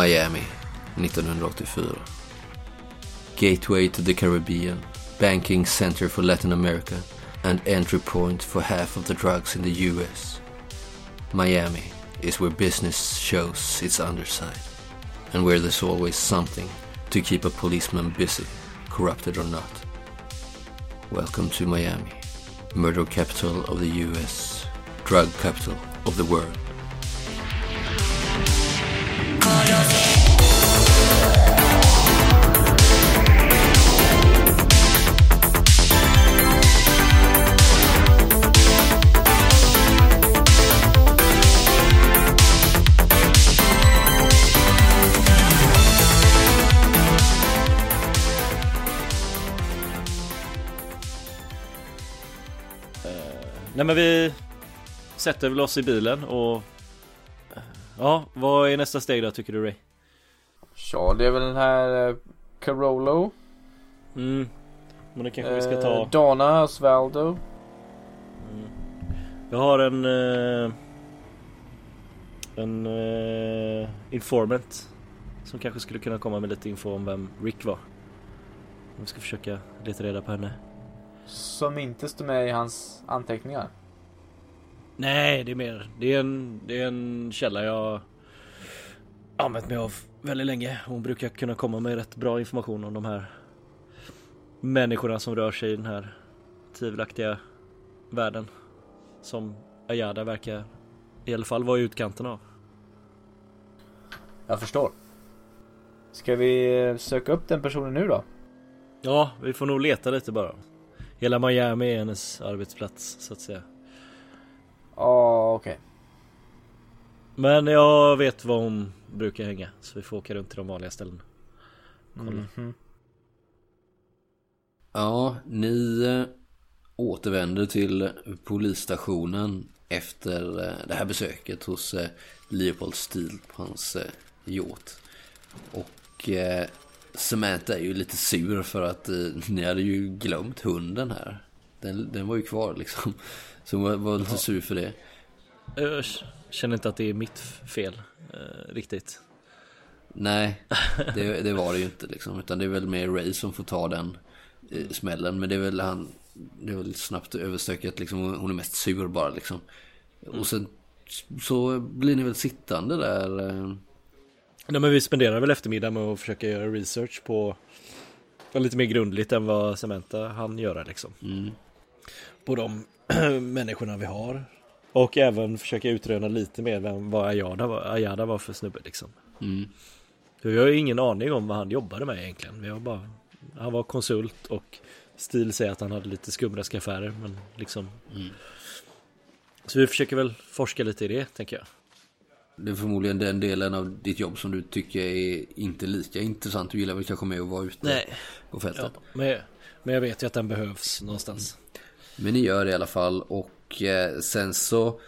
Miami 1984. Gateway to the Caribbean, banking center for Latin America and entry point for half of the drugs in the US. Miami is where business shows its underside and where there's always something to keep a policeman busy, corrupted or not. Welcome to Miami, murder capital of the US, drug capital of the world. Nej men vi sätter väl oss i bilen och Ja, vad är nästa steg då tycker du Ray? Ja, det är väl den här eh, Carolo. Mm Men det kanske vi ska ta Eh, Donna Osvaldo. Jag har en eh, En eh, informant Som kanske skulle kunna komma med lite info om vem Rick var Vi ska försöka leta reda på henne Som inte står med i hans anteckningar. Nej, det är mer Det är en, det är en källa jag Använt mig av väldigt länge Hon brukar kunna komma med rätt bra information om de här Människorna som rör sig i den här Tvivelaktiga världen Som Ayada verkar I alla fall vara i utkanten av Jag förstår. Ska vi söka upp den personen nu då? Ja, vi får nog leta lite bara Hela Miami är hennes arbetsplats så att säga Ja, okej. Men jag vet var hon brukar hänga Så vi får åka runt till de vanliga ställena Kolla. Mhm. Ja, ni eh, återvänder till polisstationen efter eh, det här besöket hos eh, Leopold Steele på hans yacht. Och Samantha är ju lite sur för att eh, ni hade ju glömt hunden här. Den, den var ju kvar liksom. Så hon var, var lite sur för det. Jag känner inte att det är mitt fel eh, riktigt Nej, det, det var det ju inte liksom. Utan det är väl mer Ray som får ta den eh, smällen. Men det är väl han, det är väl snabbt överstökat liksom. Hon är mest sur bara liksom. Och sen så blir ni väl sittande där. eh, Nej men vi spenderar väl eftermiddag med att försöka göra research på Lite mer grundligt än vad Samantha han göra liksom Mm. På de människorna vi har Och även försöka utröna lite mer vem, vad Ayada var, Ayada var för snubbe liksom Mm. Vi har ju ingen aning om vad han jobbade med egentligen Vi har bara Han var konsult och Stil säger att han hade lite skumraskaffärer men liksom Mm. Så vi försöker väl forska lite i det tänker jag Det är förmodligen den delen av ditt jobb som du tycker är inte lika intressant. Du gillar väl kanske med att vara ute Nej på fältet. ja, men, men jag vet ju att den behövs någonstans Men ni gör det i alla fall och eh, sen så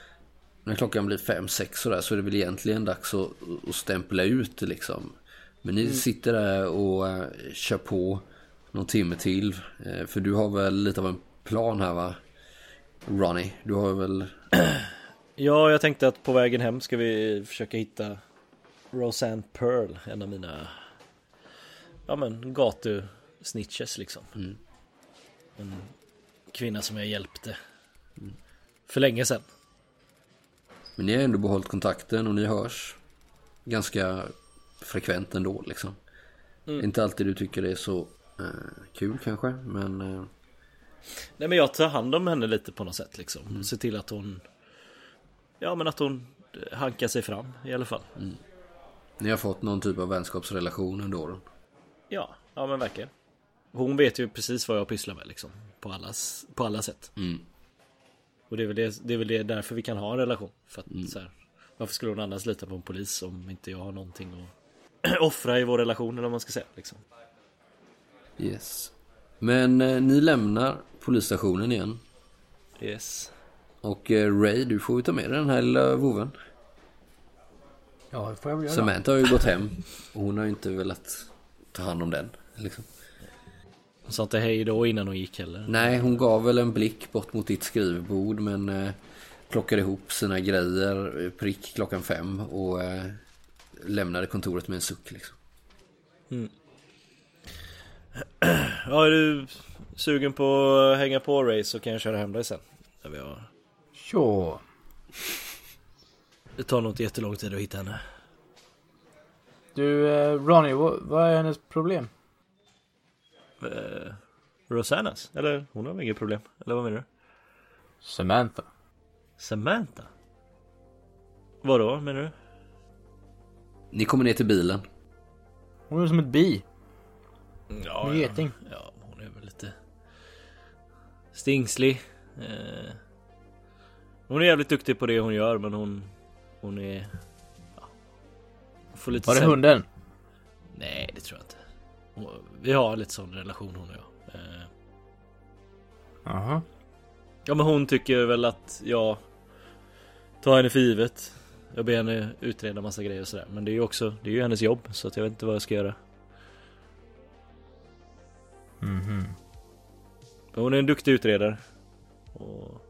när klockan blir fem, sex sådär så är det väl egentligen dags att, att stämpla ut liksom. Men ni sitter där och eh, kör på någon timme till. Eh, för du har väl lite av en plan här va? Ronnie, du har väl... Ja, jag tänkte att på vägen hem ska vi försöka hitta Roseanne Pearl, en av mina ja men gatusnitches liksom. Mm. En kvinna som jag hjälpte för länge sedan. Men ni har ändå behållit kontakten och ni hörs ganska frekvent ändå liksom. Mm. Inte alltid du tycker det är så eh, kul kanske, men... Eh, Nej men jag tar hand om henne lite på något sätt liksom. Se till att hon Ja men att hon hankar sig fram i alla fall. ni har fått någon typ av vänskapsrelation åren. Ja, ja men verkligen. Hon vet ju precis vad jag pysslar med liksom. På, allas, på alla sätt. Mm. Och det är väl, det, det är väl det därför vi kan ha en relation. För att så här, varför skulle hon annars lita på en polis om inte jag har någonting att offra i vår relation eller vad man ska säga liksom. Yes. Men eh, ni lämnar polisstationen igen. Yes. Och eh, Ray, du får ju ta med dig den här lilla voven. Ja, det får jag väl göra. Samantha har ju gått hem. Och hon har ju inte velat ta hand om den. Liksom. Hon sa inte hej då innan hon gick heller. Nej, hon gav väl en blick bort mot ditt skrivbord men eh, plockade ihop sina grejer eh, prick klockan fem och eh, lämnade kontoret med en suck liksom. Ja, är du sugen på att hänga på race så kan jag köra hem dig sen. När vi har... Sure. Det tar nog inte jättelång tid att hitta henne. Du, eh, Ronny, vad, vad är hennes problem? Eh, Rosannas? Eller hon har väl inget problem? Eller vad menar du? Samantha. Samantha? Vadå menar du? Ni kommer ner till bilen. Hon är som ett bi. Ja, En geting. ja, hon är väl lite stingslig. Eh, hon är jävligt duktig på det hon gör men hon, hon är... Ja, hon får lite Var det hunden? Nej, det tror jag inte. Hon- Vi har lite sån relation hon och jag. Eh, Jaha. Ja men hon tycker väl att jag tar henne för givet. Jag ber henne utreda massa grejer och sådär. Men det är ju också, det är ju hennes jobb så att jag vet inte vad jag ska göra. Mhm. Men hon är en duktig utredare. Och...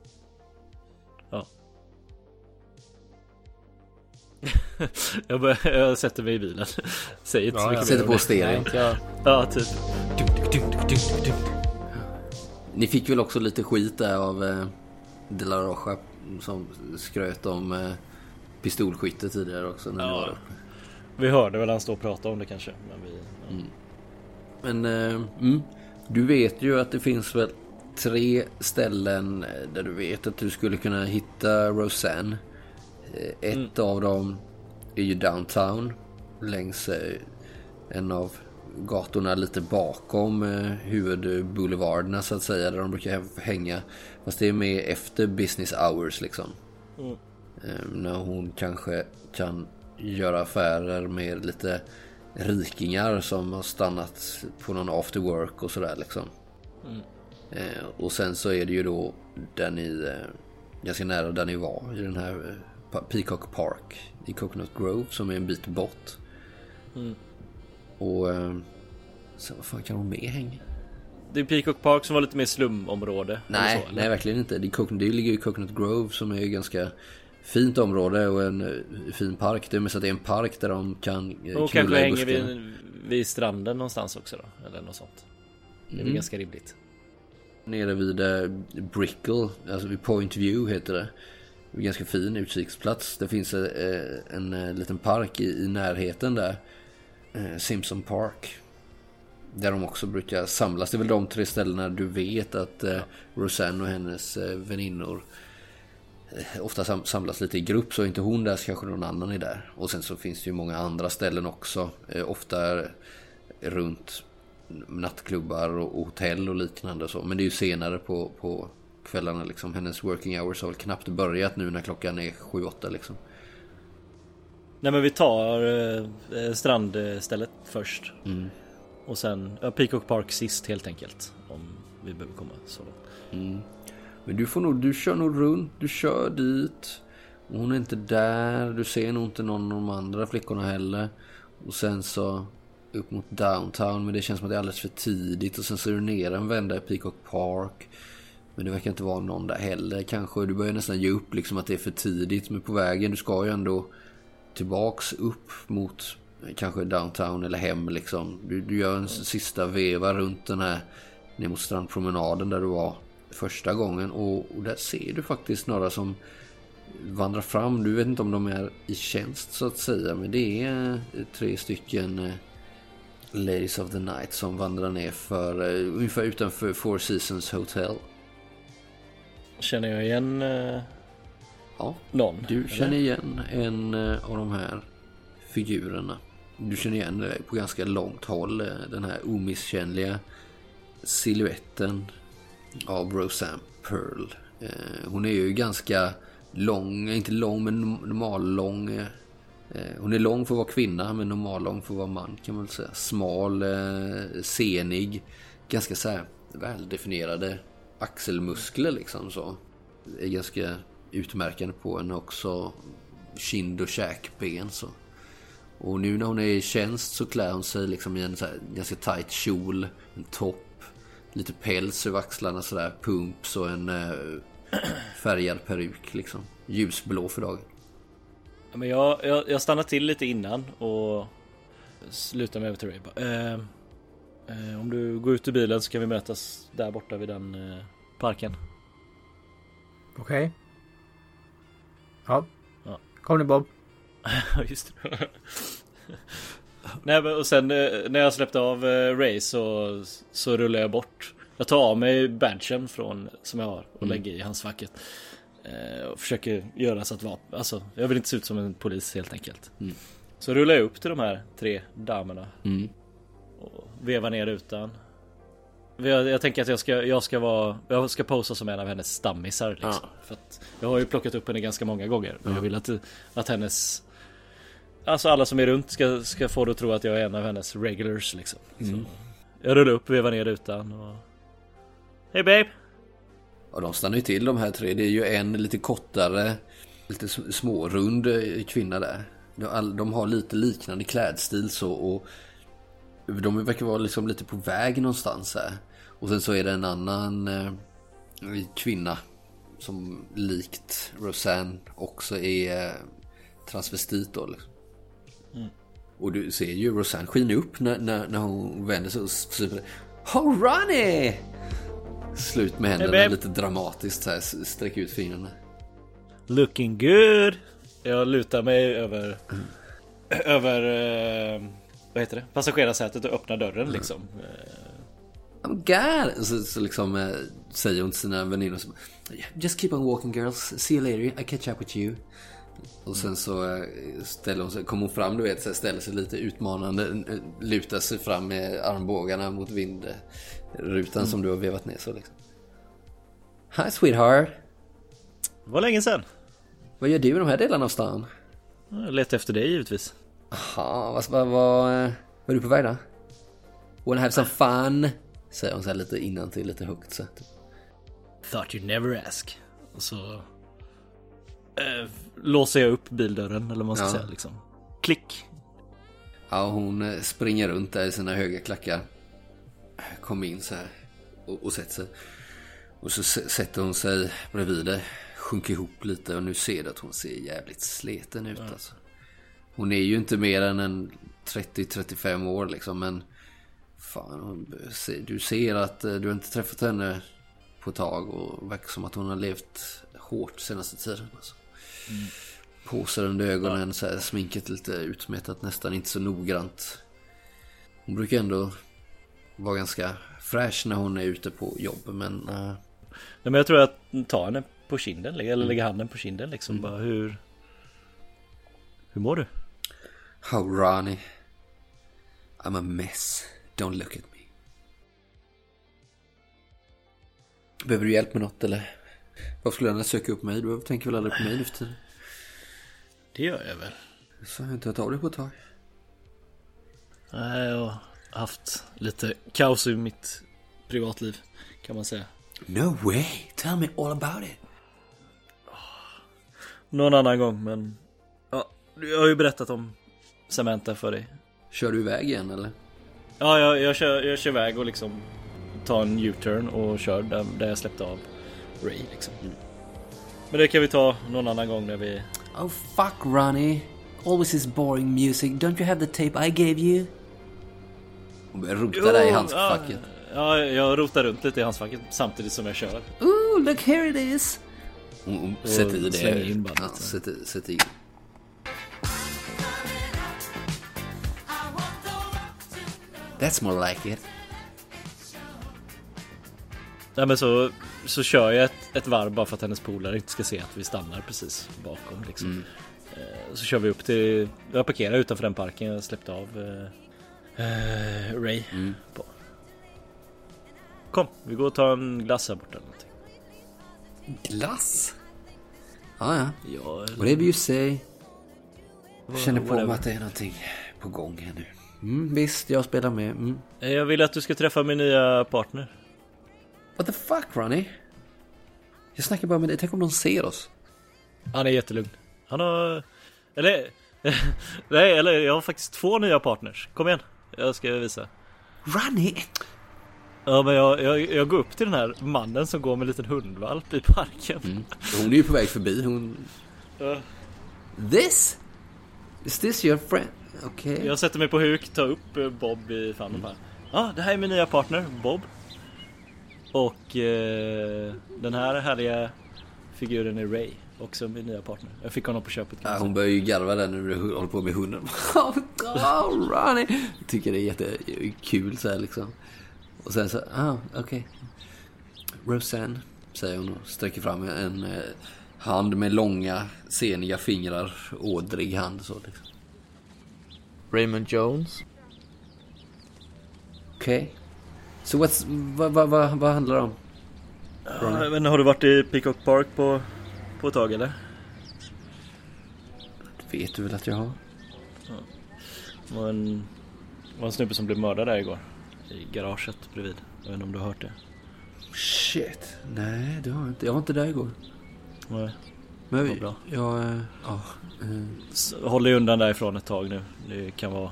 jag, bör, jag sätter mig i bilen. Säger inte så Ja, mycket ja. Sätter på det. stereo. Nej, inte jag. Ja, typ. Ni fick väl också lite skit där av eh, De La Rocha som skröt om eh, pistolskytte tidigare också. När Ja. var. Vi hörde väl han stå och prata om det kanske. Men vi, ja. Men eh, mm, du vet ju att det finns väl tre ställen eh, där du vet att du skulle kunna hitta Roseanne. Ett av dem är ju downtown längs eh, en av gatorna lite bakom eh, huvudboulevarderna så att säga där de brukar hänga. Fast det är med efter business hours liksom. Mm. Eh, när hon kanske kan göra affärer med lite rikingar som har stannat på någon after work och sådär liksom. Mm. Eh, och sen så är det ju då där ni, eh, ganska nära där ni var i den här Peacock Park i Coconut Grove som är en bit bort. Mm. Och eh, sen vad fan kan hon mer hänga? Det är Peacock Park som var lite mer slumområde. Nej, så, nej verkligen inte. Det, är det ligger ju i Coconut Grove som är ju ganska fint område och en eh, fin park. Det är mest att det är en park där de kan eh, Och kanske hänger vid, vid stranden någonstans också då. Eller något sånt. Det är Mm. ganska rimligt. Nere vid eh, Brickell, alltså vid Point View heter det. Ganska fin utkiksplats. Det finns eh, en eh, liten park i, i närheten där. Eh, Simpson Park. Där de också brukar samlas. Det är väl de tre ställena du vet att ja. Roseanne och hennes väninnor ofta samlas lite i grupp. Så är inte hon där så kanske någon annan är där. Och sen så finns det ju många andra ställen också. Ofta runt nattklubbar och och hotell och liknande och så. Men det är ju senare på, på kvällarna liksom. Hennes working hours har väl knappt börjat nu när klockan är 7-8 liksom. Nej men vi tar eh, strandstället först. Mm. Och sen ja, Peacock Park sist helt enkelt. Om vi behöver komma så långt. Mm. Men du får nog, du kör nog runt, du kör dit. Hon är inte där, du ser nog inte någon av de andra flickorna heller. Och sen så upp mot downtown, men det känns som att det är alldeles för tidigt. Och sen så är du nere en vända i Peacock Park. Men det verkar inte vara någon där heller kanske. Du börjar nästan ge upp liksom att det är för tidigt. Men på vägen, du ska ju ändå tillbaks upp mot kanske downtown eller hem liksom. Du, du gör en sista veva runt den här ner mot strandpromenaden där du var första gången. Och, och där ser du faktiskt några som vandrar fram. Du vet inte om de är i tjänst så att säga. Men det är eh, tre stycken eh, Ladies of the Night som vandrar ner för eh, ungefär utanför Four Seasons Hotel. Känner jag igen eh, Ja, någon? du eller? känner igen en eh, av de här figurerna. Du känner igen det på ganska långt håll. eh, Den här omisskännliga siluetten av Roseanne Pearl. Eh, Hon är ju ganska lång, inte lång men normallång. Hon är lång för att vara kvinna men normallång för att vara man kan man väl säga. Smal, senig, ganska så här väldefinierade axelmuskler liksom så. Det är ganska utmärkande på henne också. Kind och käkben så. Och nu när hon är i tjänst så klär hon sig liksom i en så här ganska tight kjol, en topp, lite päls över axlarna sådär, pumps och en eh, färgad peruk liksom. Ljusblå för dagen. Men jag, jag, jag stannar till lite innan och slutar med över till Ray. Eh, Eh, om du går ut ur bilen så kan vi mötas där borta vid den eh, parken. Okej. Ja. Ja. Kom nu Bob. Ja just det. Nej men och sen eh, när jag släppte av Ray så, så rullar jag bort. Jag tar av mig badgen från, som jag har och lägger i handskfacket. Och försöker göra så att vapen, alltså jag vill inte se ut som en polis helt enkelt. Mm. Så rullar jag upp till de här tre damerna Mm. Och vevar ner rutan. Jag, jag tänker att jag ska, jag ska vara, jag ska posa som en av hennes stammisar liksom. Ja. För att jag har ju plockat upp henne ganska många gånger. Men jag vill att, att hennes Alltså alla som är runt ska, ska få det att tro att jag är en av hennes regulars liksom. Mm. Jag rullar upp, vevar ner rutan och Hej babe! Och de stannar ju till de här tre. Det är ju en lite kortare, lite sm- smårund eh, kvinna där. De, all, de har lite liknande klädstil så och de verkar vara liksom lite på väg någonstans här. Och sen så är det en annan eh, kvinna som likt Roseanne också är eh, transvestit då liksom. Och du ser ju Roseanne skiner upp när, när, när hon vänder sig och super Oh Ronnie! Slut med händerna babe. lite dramatiskt så här, sträck ut fingrarna. Looking good! Jag lutar mig över Över eh, Vad heter det? Passagerarsätet och öppnar dörren liksom. Eh, I'm God! Så, så liksom eh, säger hon till sina väninnor som Just keep on walking girls, see you later, I catch up with you. Och sen så eh, ställer hon sig, kommer hon fram du vet, så ställer sig lite utmanande, eh, lutar sig fram med armbågarna mot vindrutan som du har vevat ner så liksom. Hi sweetheart! Det var länge sedan. Vad gör du i de här delarna av stan? Jag letar efter dig givetvis. Jaha, vad, vad, vad, eh, vad är du på väg då? Wanna have some fun? Säger hon så här lite innan till lite högt så. att- Thought you'd never ask. Och så eh, låser jag upp bildörren eller vad man ska Ja. säga liksom. Klick. Ja, hon eh, springer runt där i sina höga klackar. Kommer in så här och, och sätter sig. Och så sätter hon sig bredvid dig. Sjunker ihop lite och nu ser du att hon ser jävligt sliten ut alltså. Hon är ju inte mer än en 30-35 år liksom men Fan, du ser att eh, du inte träffat henne på ett tag och verkar som att hon har levt hårt senaste tiden. Alltså. Påsar under ögonen, så här, sminket lite utsmetat, nästan inte så noggrant. Hon brukar ändå vara ganska fräsch när hon är ute på jobb men eh, Nej, men jag tror att ta henne på kinden eller lägga handen på kinden liksom. Bara hur... Hur mår du? How Ronnie I'm a mess. Don't look at me. Behöver du hjälp med något eller? Varför skulle du annars söka upp mig? Du tänker väl aldrig på mig nu för tiden? Det gör jag väl. Så har jag inte hört av dig på ett tag. Nej, jag har haft lite kaos i mitt privatliv kan man säga. No way! Tell me all about it. Någon annan gång men... Ja, jag har ju berättat om Samantha för dig. Kör du iväg igen eller? Ja, jag, jag, kör, jag kör iväg och liksom tar en U-turn och kör där, där jag släppte av Ray liksom. Men det kan vi ta någon annan gång när vi... Oh fuck Ronnie. Always this boring music. Don't you have the tape I gave you? Hon börjar rota där i handskfacket. Ja, jag rotar runt lite i handskfacket samtidigt som jag kör. Ooh, look here it is. Hon, hon sätter i det. slänger in bandet, ja, sätter, sätter in. That's more like it. Nej men så, så kör jag ett, ett varv bara för att hennes polare inte ska se att vi stannar precis bakom liksom. Eh, Så kör vi upp till, jag parkerar utanför den parken jag släppte av eh, eh, Ray på. Kom, vi går och tar en glass här borta eller någonting. Glass? Ja, ja. Ja, Whatever you say. Jag känner på mig att det är någonting på gång här nu. Mm, visst, jag spelar med. Mm. Jag vill att du ska träffa min nya partner. What the fuck Ronnie? Jag snackar bara med dig. Tänk om de ser oss? Han är jättelugn. Han har... Eller... Nej, eller jag har faktiskt två nya partners. Kom igen. Jag ska visa. Ronnie! Ja men jag, jag, jag går upp till den här mannen som går med en liten hundvalp i parken. Hon är ju på väg förbi. Hon... Ja. This Is this your friend? Okej. Okay. Jag sätter mig på huk, tar upp eh, Bob i famnen bara. Ja, ah, det här är min nya partner, Bob. Och eh, den här härliga figuren är Ray. Också min nya partner. Jag fick honom på köpet. Ja, hon börjar ju garva där när du håller på med hunden. oh, Ronnie! Tycker det är jättekul så här liksom. Och sen så, ah, okej. Okay. Roseanne, säger hon och sträcker fram en eh, hand med långa, seniga fingrar. Ådrig hand så liksom. Raymond Jones. Okej. Okay. Så what's, vad, vad, vad, vad handlar det om? Ja, men har du varit i Peacock Park på, på ett tag eller? Det vet du väl att jag har? Ja. Det var en, var en snubbe som blev mördad där igår. I garaget bredvid. Jag vet inte om du har hört det? Shit. Nej, det har jag inte. Jag var inte där igår. Nej. Men vi, bra. jag, äh, ja. Äh. Håll dig undan därifrån ett tag nu. Det kan vara...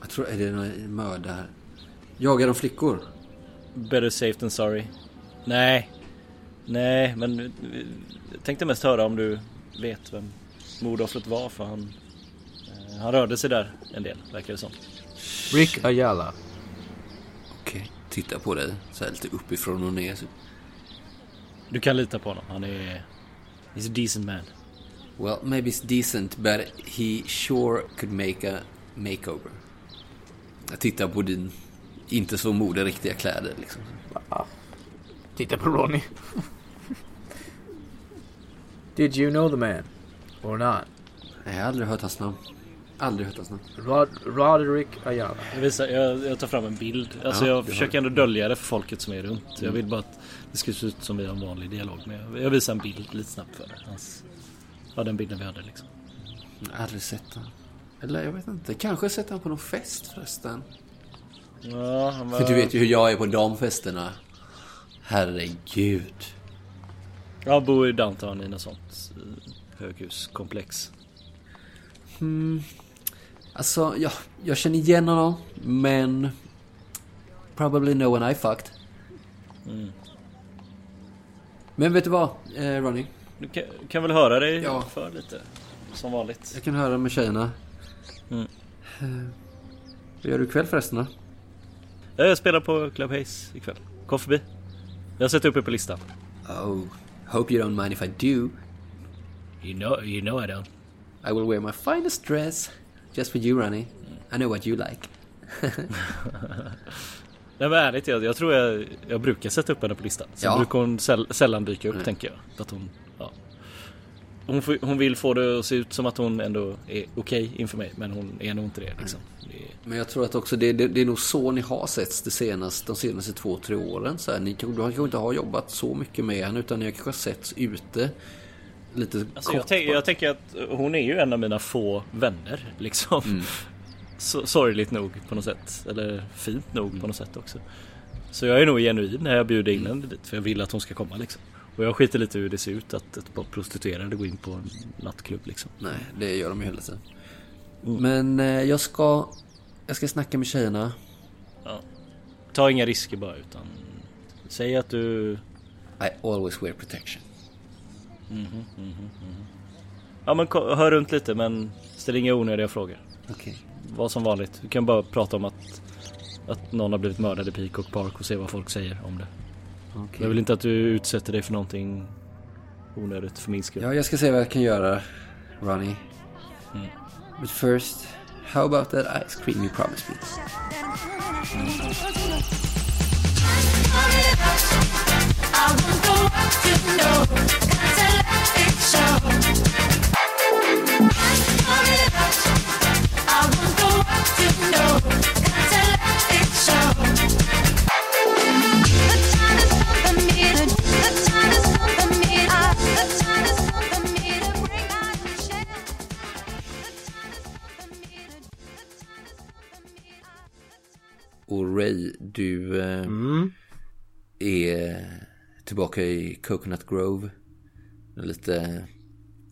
Jag tror, är det någon mördare? Jagar de flickor? Better safe than sorry. Nej. Nej, men jag tänkte mest höra om du vet vem mordoffret var för han... Eh, han rörde sig där en del, verkar det som. Rick Ayala. Okej, okay. titta på dig så här lite uppifrån och ner. Du kan lita på honom, han är... He's a decent man. Well, maybe it's decent, but he sure could make a makeover. Jag tittar på din inte så moderiktiga kläder liksom. Titta på Ronny. Did you know the man? Or not? Jag har aldrig hört hans namn. Aldrig hört hans namn. Rod Roderick Ayala. Jag, visar, jag, jag, tar fram en bild. Alltså ja, jag försöker ändå dölja det för folket som är runt. Mm. Jag vill bara att det ska se ut som vi har en vanlig dialog. Men jag visar en bild lite snabbt för dig. Hans, ja, den bilden vi hade liksom. Jag har aldrig sett honom. Eller jag vet inte. Kanske sett honom på någon fest förresten. Ja, var... För du vet ju hur jag är på de festerna. Herregud. Jag bor i downtown i något sånt eh, höghuskomplex. Hmm. Alltså, ja, jag känner igen honom, men... Probably no one I fucked. Mm. Men vet du vad, eh, Ronny? Du kan, kan väl höra dig ja. för lite? Som vanligt. Jag kan höra med tjejerna. Mm. Eh, vad gör du ikväll förresten då? Jag spelar på Club Haze ikväll. Kom förbi. Jag har sett upp er på listan. Oh, hope you don't mind if I do. You know, you know I don't. I will wear my finest dress. Just for you Ronnie. I know what you like. Nej men ärligt jag, jag tror jag, jag brukar sätta upp henne på listan. Sen ja. brukar hon säll, sällan dyka upp Nej. tänker jag. Att hon, ja. hon, hon vill få det att se ut som att hon ändå är okej okay inför mig. Men hon är nog inte det liksom. Men jag tror att också det, det, det, är nog så ni har setts det senaste, de senaste två, tre åren. Så här, ni kanske inte har jobbat så mycket med henne utan ni har kanske setts ute lite alltså kort. Jag, jag, tänker att hon är ju en av mina få vänner liksom. Mm. sorgligt nog på något sätt. Eller fint nog mm. på något sätt också. Så jag är nog genuin när jag bjuder in mm. henne dit för jag vill att hon ska komma liksom. Och jag skiter lite hur det ser ut att ett par prostituerade går in på en nattklubb liksom. Nej, det gör de ju hela tiden. Mm. Men eh, jag ska jag ska snacka med tjejerna. Ja. Ta inga risker bara utan säg att du... I always wear protection. Mm -hmm, mm -hmm. Ja men hör runt lite men ställ inga onödiga frågor. Okej. Okay. Var som vanligt. Du kan bara prata om att, att någon har blivit mördad i Peacock Park och se vad folk säger om det. Okay. Jag vill inte att du utsätter dig för någonting onödigt för min skull. Ja, jag ska se vad jag kan göra, Ronnie. Mm. But first, How about that ice cream you promised me? Och Ray, du eh, mm. är tillbaka i Coconut Grove. Lite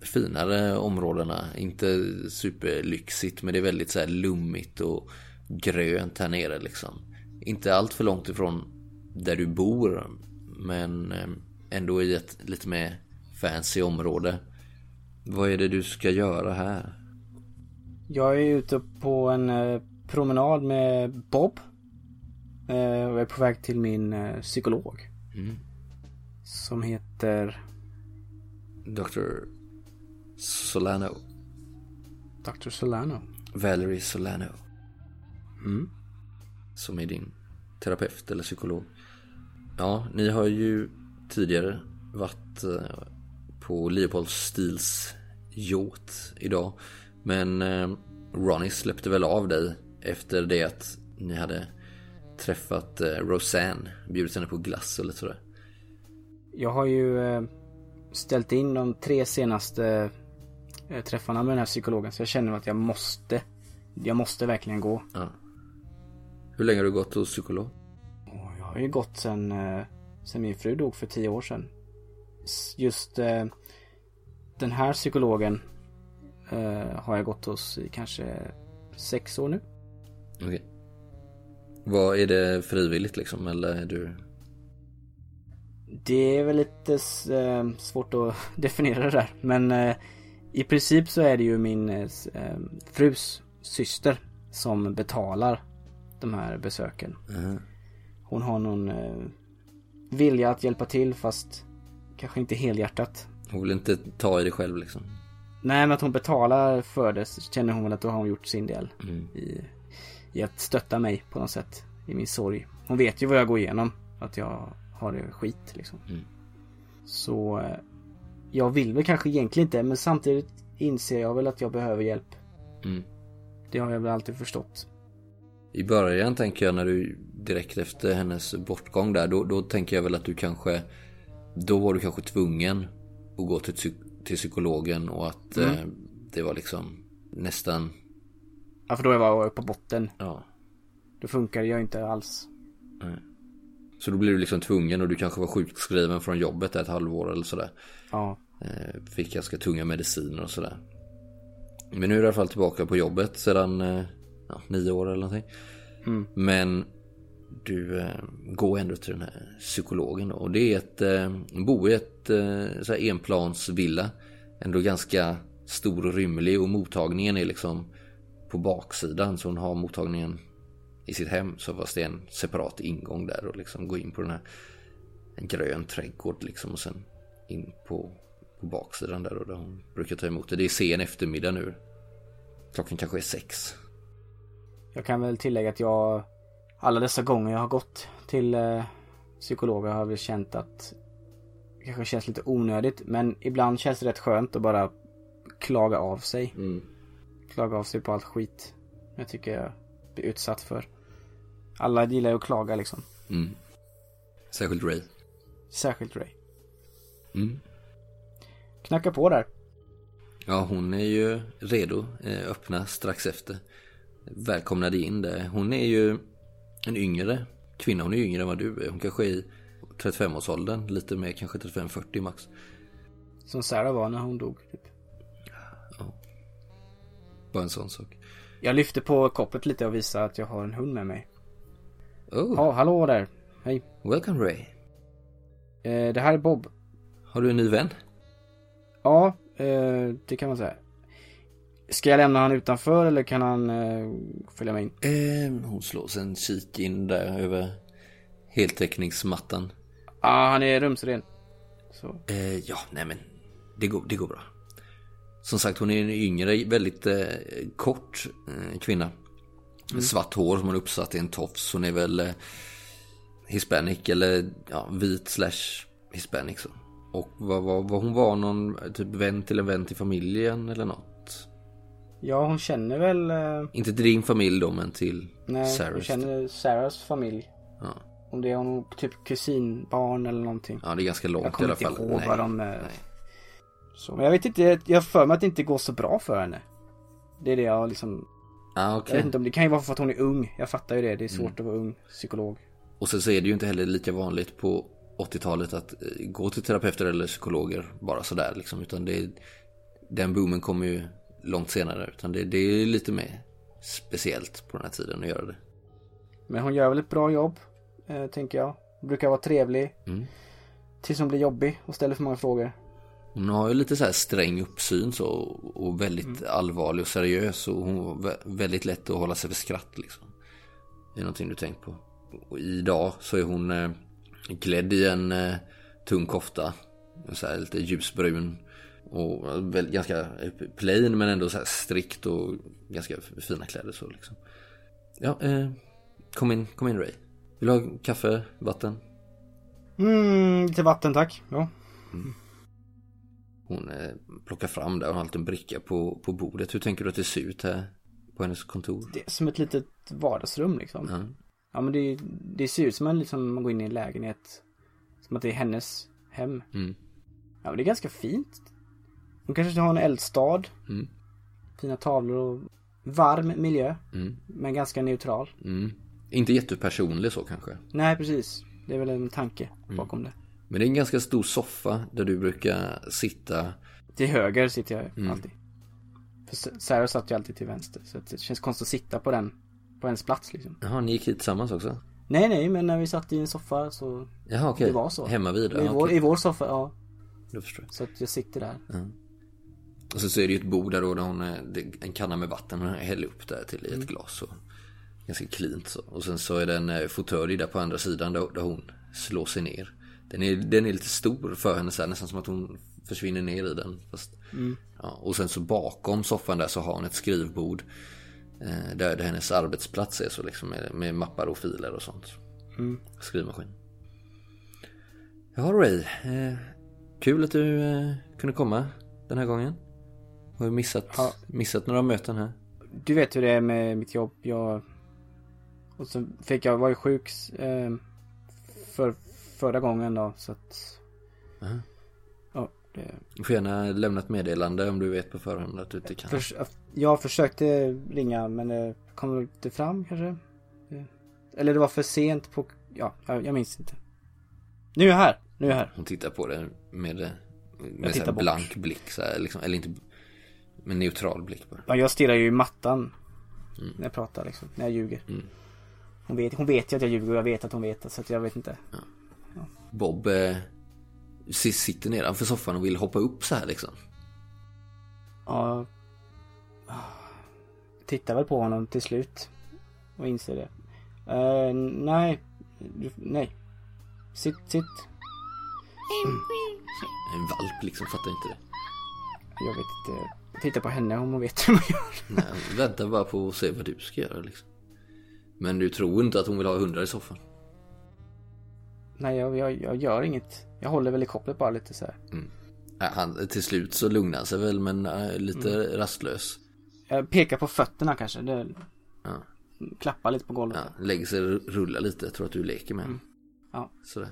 finare områdena. Inte superlyxigt men det är väldigt så här lummigt och grönt här nere liksom. Inte allt för långt ifrån där du bor. Men eh, ändå i ett lite mer fancy område. Vad är det du ska göra här? Jag är ute på en eh, promenad med Bob. Eh, och är på väg till min psykolog. Mm. Som heter Dr. Solano. Dr. Solano. Valerie Solano. Mm. Som är din terapeut eller psykolog. Ja, ni har ju tidigare varit eh, på Leopold Steels yacht idag. Men eh, Ronnie släppte väl av dig efter det att ni hade träffat eh, Roseanne. Bjudit henne på glass och lite sådär. Jag har ju ställt in de tre senaste eh, träffarna med den här psykologen. Så jag känner att jag måste. Jag måste verkligen gå. Ja. Hur länge har du gått hos psykolog? Jag har ju gått sen, eh, sen min fru dog för tio år sedan. Just eh, den här psykologen har jag gått hos i kanske sex år nu. Okej. Vad är det frivilligt liksom eller är du? Det är väl lite eh, svårt att definiera det där. Men eh, i princip så är det ju min eh, frus syster som betalar de här besöken. Mhm. Hon har någon vilja att hjälpa till fast kanske inte helhjärtat. Hon vill inte ta i det själv liksom. Nej men att hon betalar för det så känner hon väl att då har hon gjort sin del Mm. i, i att stötta mig på något sätt i min sorg. Hon vet ju vad jag går igenom. Att jag har det skit liksom. Mm. Så eh, jag vill väl kanske egentligen inte men samtidigt inser jag väl att jag behöver hjälp. Mm. Det har jag väl alltid förstått. I början tänker jag när du direkt efter hennes bortgång där, då, då tänker jag väl att du kanske, då var du kanske tvungen att gå till, till psykologen och att Mm. eh, det var liksom nästan, Ja för då var jag på botten. ja. Då funkar jag inte alls. Så då blev du liksom tvungen och du kanske var sjukskriven från jobbet ett halvår eller sådär. Ja. Eh, fick ganska tunga mediciner och sådär. Men nu är du i alla fall tillbaka på jobbet sedan eh, ja, nio år eller någonting. Mm. Men du eh, går ändå till den här psykologen då. Och det är ett, eh, bo i ett eh, så här enplansvilla. Ändå ganska stor och rymlig och mottagningen är liksom på baksidan. Så hon har mottagningen i sitt hem. Så fast det en separat ingång där och liksom gå in på den här en grön trädgård liksom och sen in på, på baksidan där och där hon brukar ta emot det. Det är sen eftermiddag nu. Klockan kanske är sex. Jag kan väl tillägga att jag alla dessa gånger jag har gått till eh, psykologer har jag väl känt att det kanske känns lite onödigt men ibland känns det rätt skönt att bara klaga av sig. Mm. Klaga av sig på allt skit jag tycker blir utsatt för. Alla gillar ju att klaga liksom. Mm. Särskilt Ray. Särskilt Ray. Mm. Knacka på där. Ja, hon är ju redo. eh, Öppna strax efter. Välkomnade in där. Hon är ju en yngre kvinna. Hon är yngre än vad du är. Hon kanske är i 35-årsåldern. Lite mer, kanske 35-40 max. Som Sarah var när hon dog. Typ. Bara en sån sak. Jag lyfte på kopplet lite och visade att jag har en hund med mig. Oh, Ja, hallå där. Hej. welcome Ray. Eh, det här är Bob. Har du en ny vän? Ja, eh, det kan man säga. Ska jag lämna han utanför eller kan han eh, följa med in? Eh, hon slår sig en kik in där över heltäckningsmattan. Ja, ah, han är rumsren. Så. Eh, ja, nej men det går, det går bra. Som sagt, hon är en yngre, väldigt eh, kort eh, kvinna. Svart hår som hon uppsatt i en tofs. Hon är väl eh, hispanic eller ja, vit slash hispanic så. Och vad, vad, vad hon var någon typ vän till en vän till familjen eller något. Ja, hon känner väl... Eh, Inte till din familj då men till nej, hon Sarahs. känner Sarahs familj. Ja. Om det är hon typ kusinbarn eller någonting. ja, det är ganska långt Jag i kommer alla inte fall. ihåg Nej, vad de... Eh, nej. Så, men jag vet inte, jag har för mig att det inte går så bra för henne. Det är det jag liksom... Ah, Jag okej. vet inte om det kan ju vara för att hon är ung. Jag fattar ju det. Det är Mm. svårt att vara ung psykolog. Och sen så är det ju inte heller lika vanligt på 80-talet att eh, gå till terapeuter eller psykologer bara sådär liksom. Utan det är, den boomen kommer ju långt senare. Utan det, det är lite mer speciellt på den här tiden att göra det. Men hon gör väl ett bra jobb, eh, tänker jag. Hon brukar vara trevlig. Mm. Tills hon blir jobbig och ställer för många frågor. Hon har ju lite så här sträng uppsyn så och väldigt allvarlig och seriös och hon var vä- väldigt lätt att hålla sig för skratt liksom. Det är någonting du tänkt på. Och idag så är hon eh, klädd i en eh, tung kofta. Så här lite ljusbrun. Och väl, ganska plain men ändå så här strikt och ganska fina kläder så liksom. Ja, eh, kom in, kom in Ray. Vill du ha kaffe, vatten? Mm, lite vatten tack. Ja. Hon eh, plockar fram där och har en liten bricka på, på bordet. Hur tänker du att det ser ut här på hennes kontor? Det är som ett litet vardagsrum liksom. Ja. Ja men det, det ser ut som en liksom, man går in i en lägenhet. Som att det är hennes hem. Mm. Ja men det är ganska fint. Hon kanske har en eldstad. Mm. Fina tavlor och varm miljö. Mm. Men ganska neutral. Mm. Inte jättepersonlig så kanske. Nej precis. Det är väl en tanke bakom det. Men det är en ganska stor soffa där du brukar sitta. Till höger sitter jag Mm. alltid. För Sarah satt ju alltid till vänster. Så det känns konstigt att sitta på den. På hennes plats liksom. Jaha, ni gick hit tillsammans också? Nej nej men när vi satt i en soffa så. Jaha, okej. Det var så. Hemma vid? I, vår, okej. I vår soffa, ja. Då förstår jag. Så att jag sitter där. Och så, så är det ju ett bord där då, där hon, eh, en kanna med vatten och häller upp där till i ett glas. Och, ganska cleant så. Och sen så är det en eh, fåtölj där på andra sidan där, där hon slår sig ner. Den är, den är lite stor för henne så här, nästan som att hon försvinner ner i den. Fast, ja, och sen så bakom soffan där så har hon ett skrivbord. Eh, där, där hennes arbetsplats är så liksom med, med mappar och filer och sånt. Skrivmaskin. Ja Ray, eh, kul att du eh, kunde komma den här gången. Har missat, Ja. missat några möten här. Du vet hur det är med mitt jobb. Jag... Och så fick jag, var ju sjuk eh, för, förra gången då. Så att... Aha. Ja, det... Du får gärna lämna ett meddelande om du vet på förhand att du inte kan. Förs- jag försökte ringa men det kom inte fram kanske. Eller det var för sent på... Ja, jag, minns inte. Nu är jag här. Nu är jag här. Hon tittar på det med, med tittar här bort. blank blick så här, liksom, eller inte med neutral blick bara. Ja, jag stirrar ju i mattan. När jag pratar liksom. När jag ljuger. Mm. Hon, vet, hon vet ju att jag ljuger och jag vet att hon vet det. Så att jag vet inte. Bob eh, si- sitter nedanför soffan och vill hoppa upp så här liksom. Ja. Tittar väl på honom till slut. Och inser det. Eh, nej. Nej. Sitt, sitt. En valp liksom, fattar inte det. Jag vet inte. Jag tittar på henne om hon vet hur man gör. Nej, hon väntar bara på att se vad du ska göra liksom. Men du tror inte att hon vill ha hundar i soffan? Nej, jag, jag, jag gör inget. Jag håller väl i kopplet bara lite så här. Nej, Han, till slut så lugnar han sig väl men äh, lite rastlös. Jag pekar på fötterna kanske. Det, Ja. klappar lite på golvet. Ja, lägger sig och rullar lite, tror att du leker med honom. Ja. Sådär.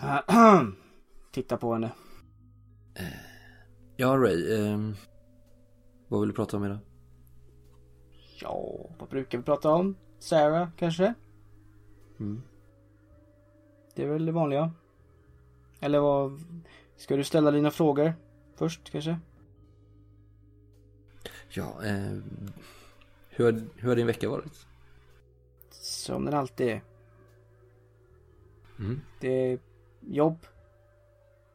Titta på henne. Ja Ray, ehm, vad vill du prata om idag? Ja, vad brukar vi prata om? Sarah kanske? Mm. Det är väl det vanliga. Eller vad? Ska du ställa dina frågor först kanske? Ja, eh, hur, har, hur har din vecka varit? Som den alltid är. Mm. Det är jobb,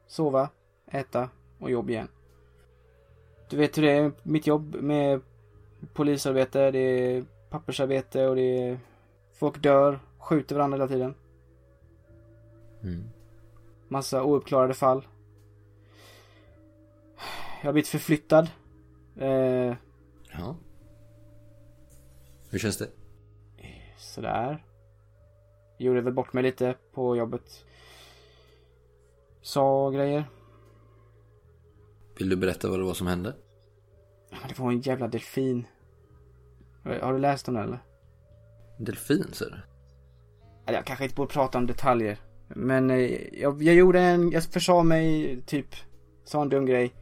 sova, äta och jobb igen. Du vet hur det är, mitt jobb med polisarbete, det är pappersarbete och det är folk dör, skjuter varandra hela tiden. Mm. Massa ouppklarade fall. Jag har blivit förflyttad. Eh, Ja. Hur känns det? sådär. Gjorde väl bort mig lite på jobbet. Sa grejer. Vill du berätta vad det var som hände? Det var en jävla delfin. Har du läst om den eller? Delfin, säger du? Jag kanske inte borde prata om detaljer. Men eh, jag, jag gjorde en, jag försa mig typ, sa en dum grej.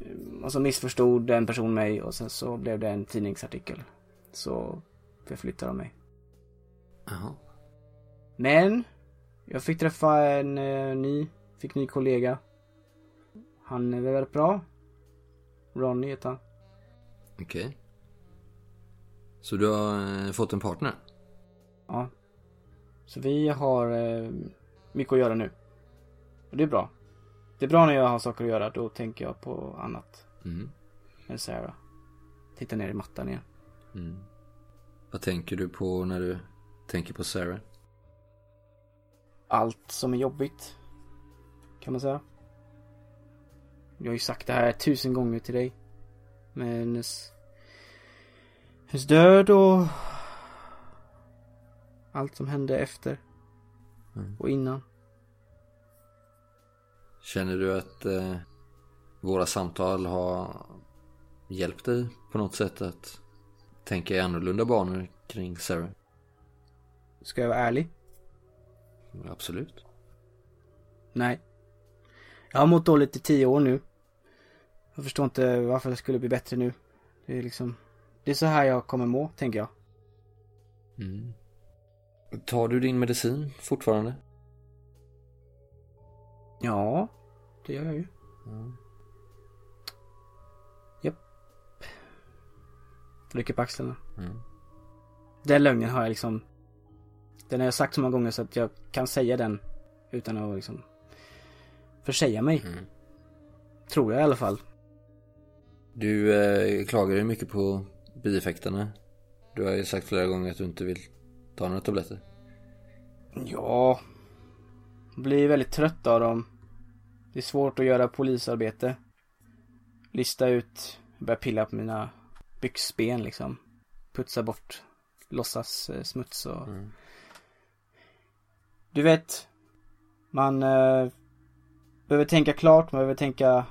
Eh, Och så missförstod en person mig och sen så blev det en tidningsartikel. Så förflyttade de mig. Jaha. Men jag fick träffa en eh, ny, fick ny kollega. Han är väldigt bra. Ronny heter han. Okej. Så du har eh, fått en partner? Ja. Så vi har eh, mycket att göra nu. Och det är bra. Det är bra när jag har saker att göra. Då tänker jag på annat Mm. än Sarah. Titta ner i mattan igen. Mm. Vad tänker du på när du tänker på Sarah? Allt som är jobbigt. Kan man säga. Jag har ju sagt det här tusen gånger till dig. Med hennes... Hennes död och... Allt som hände efter. Mm. Och innan. Känner du att eh, våra samtal har hjälpt dig på något sätt att tänka i annorlunda banor kring Sarah? Ska jag vara ärlig? Absolut. Nej. Jag har mått dåligt i tio år nu. Jag förstår inte varför det skulle bli bättre nu. Det är liksom... Det är så här jag kommer må, tänker jag. Mm. Tar du din medicin fortfarande? Ja, det gör jag ju. Mm. Rycker på axlarna. Mm. Den lögnen har jag liksom... Den har jag sagt så många gånger så att jag kan säga den utan att liksom försäga mig. Mm. Tror jag i alla fall. Du eh, klagar ju mycket på bieffekterna. Du har ju sagt flera gånger att du inte vill ta några tabletter. Ja. Blir väldigt trött av dem. Det är svårt att göra polisarbete. Lista ut, börja pilla på mina byxben liksom. Putsa bort låtsas eh, smuts och... Mm. Du vet. Man eh, behöver tänka klart, man behöver tänka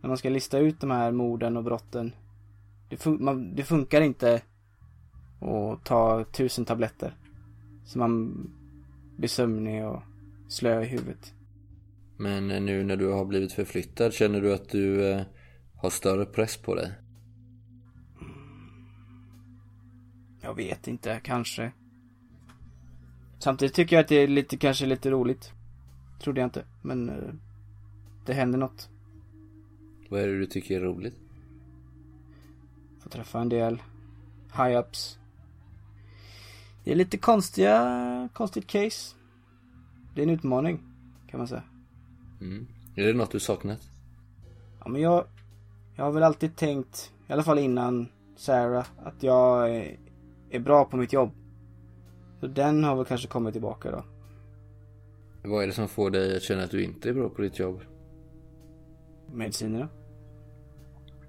när man ska lista ut de här morden och brotten. Det, fun- man, det funkar inte att ta tusen tabletter. Så man blir sömnig och slö i huvudet. Men eh, nu när du har blivit förflyttad, känner du att du eh, har större press på dig? Jag vet inte, kanske. Samtidigt tycker jag att det är lite, kanske lite roligt. Trodde jag inte, men eh, det händer något. Vad är det du tycker är roligt? Får träffa en del high-ups. Det är lite konstiga, konstigt case. Det är en utmaning, kan man säga. Mm. Är det något du saknat? Ja, men jag, jag har väl alltid tänkt, i alla fall innan Sarah, att jag är, är bra på mitt jobb. Så den har väl kanske kommit tillbaka då. Vad är det som får dig att känna att du inte är bra på ditt jobb? Medicinerna.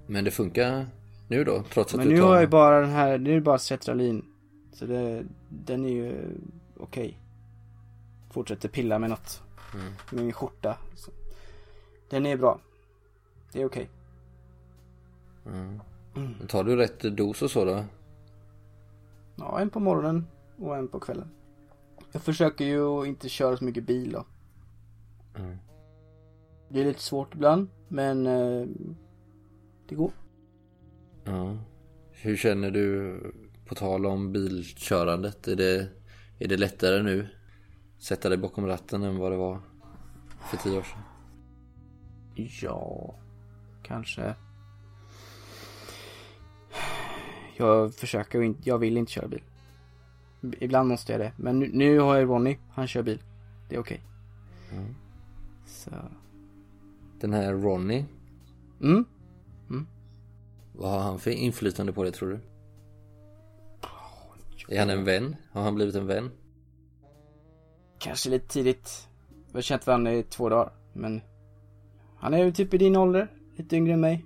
Men det funkar nu då, trots att Men du nu tar... har jag ju bara den här, nu är det bara Cetralin. Så det, den är ju okej. Fortsätter pilla med något. Mm. Med min skjorta. Så. Den är bra. Det är okej. Mm. Men tar du rätt dos och så då? Ja, en på morgonen och en på kvällen. Jag försöker ju inte köra så mycket bil då. Mm. Det är lite svårt ibland, men eh, det går. Ja. Hur känner du på tal om bilkörandet? Är det, är det lättare nu? Sätta dig bakom ratten än vad det var för tio år sedan? Ja, kanske. Jag försöker inte, jag vill inte köra bil. Ibland måste jag det. Men nu, nu har jag Ronny, han kör bil. Det är okej. Mm. Så. Den här Ronny, Mm. vad har han för inflytande på dig tror du? Är han en vän? Har han blivit en vän? Kanske lite tidigt. Vi har känt varandra i två dagar. Men han är ju typ i din ålder. Lite yngre än mig.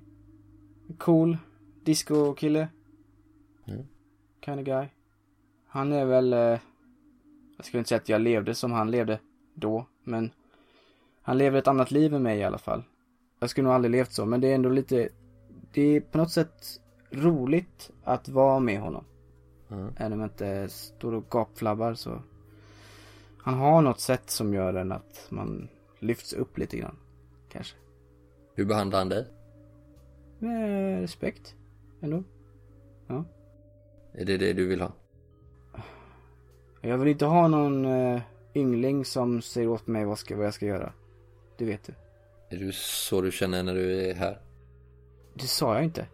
Cool. Disco-kille. Mm. Kind of guy. Han är väl... Eh, jag skulle inte säga att jag levde som han levde då. Men han lever ett annat liv än mig i alla fall. Jag skulle nog aldrig levt så. Men det är ändå lite... Det är på något sätt roligt att vara med honom. Mm. Om jag inte står och gapflabbar så. Han har något sätt som gör en att man lyfts upp lite grann. Kanske. Hur behandlar han dig? Med respekt. Ändå. Är det det du vill ha? Jag vill inte ha någon uh, yngling som säger åt mig vad, ska, vad jag ska göra. Det vet du. Är du så du känner när du är här? Det sa jag inte.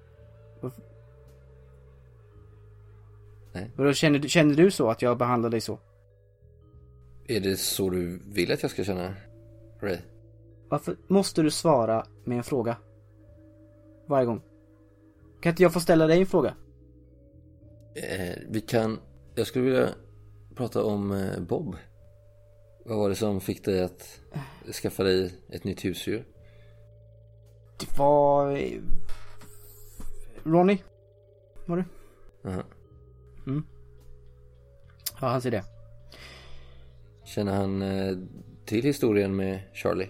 Nej. Vadå, känner, du- känner du så att jag behandlar dig så? Är det så du vill att jag ska känna? Ray? Varför måste du svara med en fråga? Varje gång. Kan inte jag få ställa dig en fråga? Eh, vi kan, jag skulle vilja prata om eh, Bob. Vad var det som fick dig att skaffa dig ett nytt husdjur? Det var... eh, Ronny. Var det? Aha. Ja, han ser det. Känner han eh, till historien med Charlie?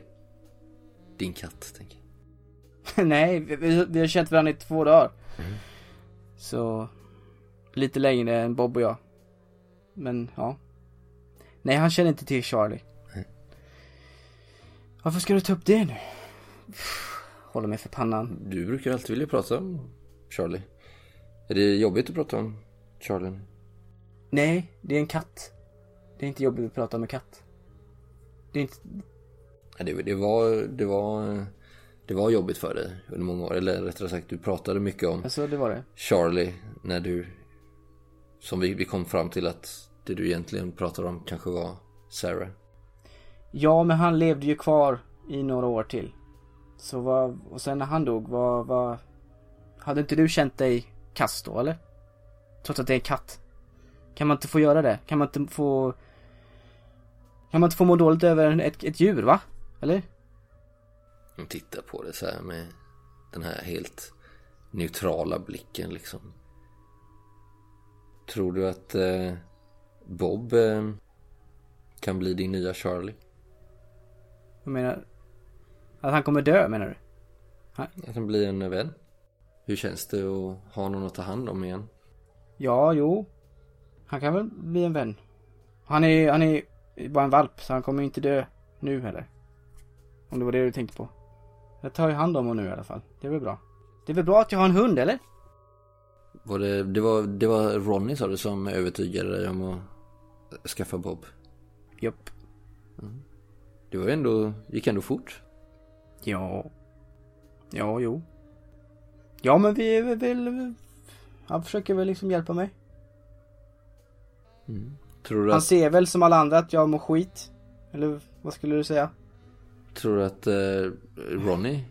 Din katt, tänker jag. Nej, vi, vi, har känt varandra i två dagar. Så... Lite längre än Bob och jag. Men, ja. Nej, han känner inte till Charlie. Nej. Varför ska du ta upp det nu? Håller mig för pannan. Du brukar alltid vilja prata om Charlie. Är det jobbigt att prata om Charlie? Nej, det är en katt. Det är inte jobbigt att prata om en katt. Det är inte... Det, det, var, det, var, det var jobbigt för dig under många år. Eller rättare sagt, du pratade mycket om Alltså, det var det. Charlie när du... Som vi, vi kom fram till att det du egentligen pratade om kanske var Sarah. Ja, men han levde ju kvar i några år till. Så vad... Och sen när han dog, vad... vad... Hade inte du känt dig kass då, eller? Trots att det är katt. Kan man inte få göra det? Kan man inte få... Kan man inte få må dåligt över ett, ett djur, va? Eller? Hon tittar på det så här med den här helt neutrala blicken liksom. Tror du att eh, Bob eh, kan bli din nya Charlie? Jag menar... Att han kommer dö, menar du? Att han blir en vän? Hur känns det att ha någon att ta hand om igen? Ja, jo. Han kan väl bli en vän. Han är, han är bara en valp, så han kommer inte dö nu heller. Om det var det du tänkte på. Jag tar ju hand om honom nu i alla fall. Det är väl bra. Det är väl bra att jag har en hund, eller? Var det, det, var, det var Ronny sa du som övertygade dig om att skaffa Bob? Japp. Det var ändå, gick ändå fort. Ja. Ja, jo. Ja, men vi är väl... Han försöker väl liksom hjälpa mig. Tror du Han att, ser väl som alla andra att jag mår skit. Eller vad skulle du säga? tror du att eh, Ronny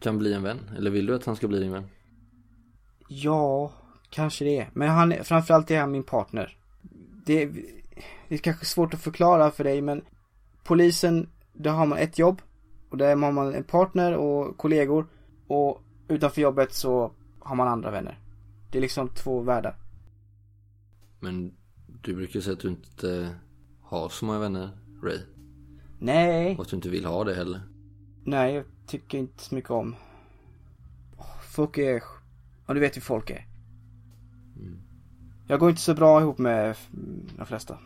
kan bli en vän? Eller vill du att han ska bli din vän? Ja, kanske det. Men han, är- framförallt är han min partner. Det, är- det är kanske svårt att förklara för dig men polisen, där har man ett jobb och där har man en partner och kollegor och utanför jobbet så har man andra vänner. Det är liksom två världar. Men du brukar säga att du inte har så många vänner, Ray. Nej, Och att du inte vill ha det heller. nej jag tycker inte så mycket om. Folk är, ja du vet hur folk är. Jag går inte så bra ihop med mm, de flesta.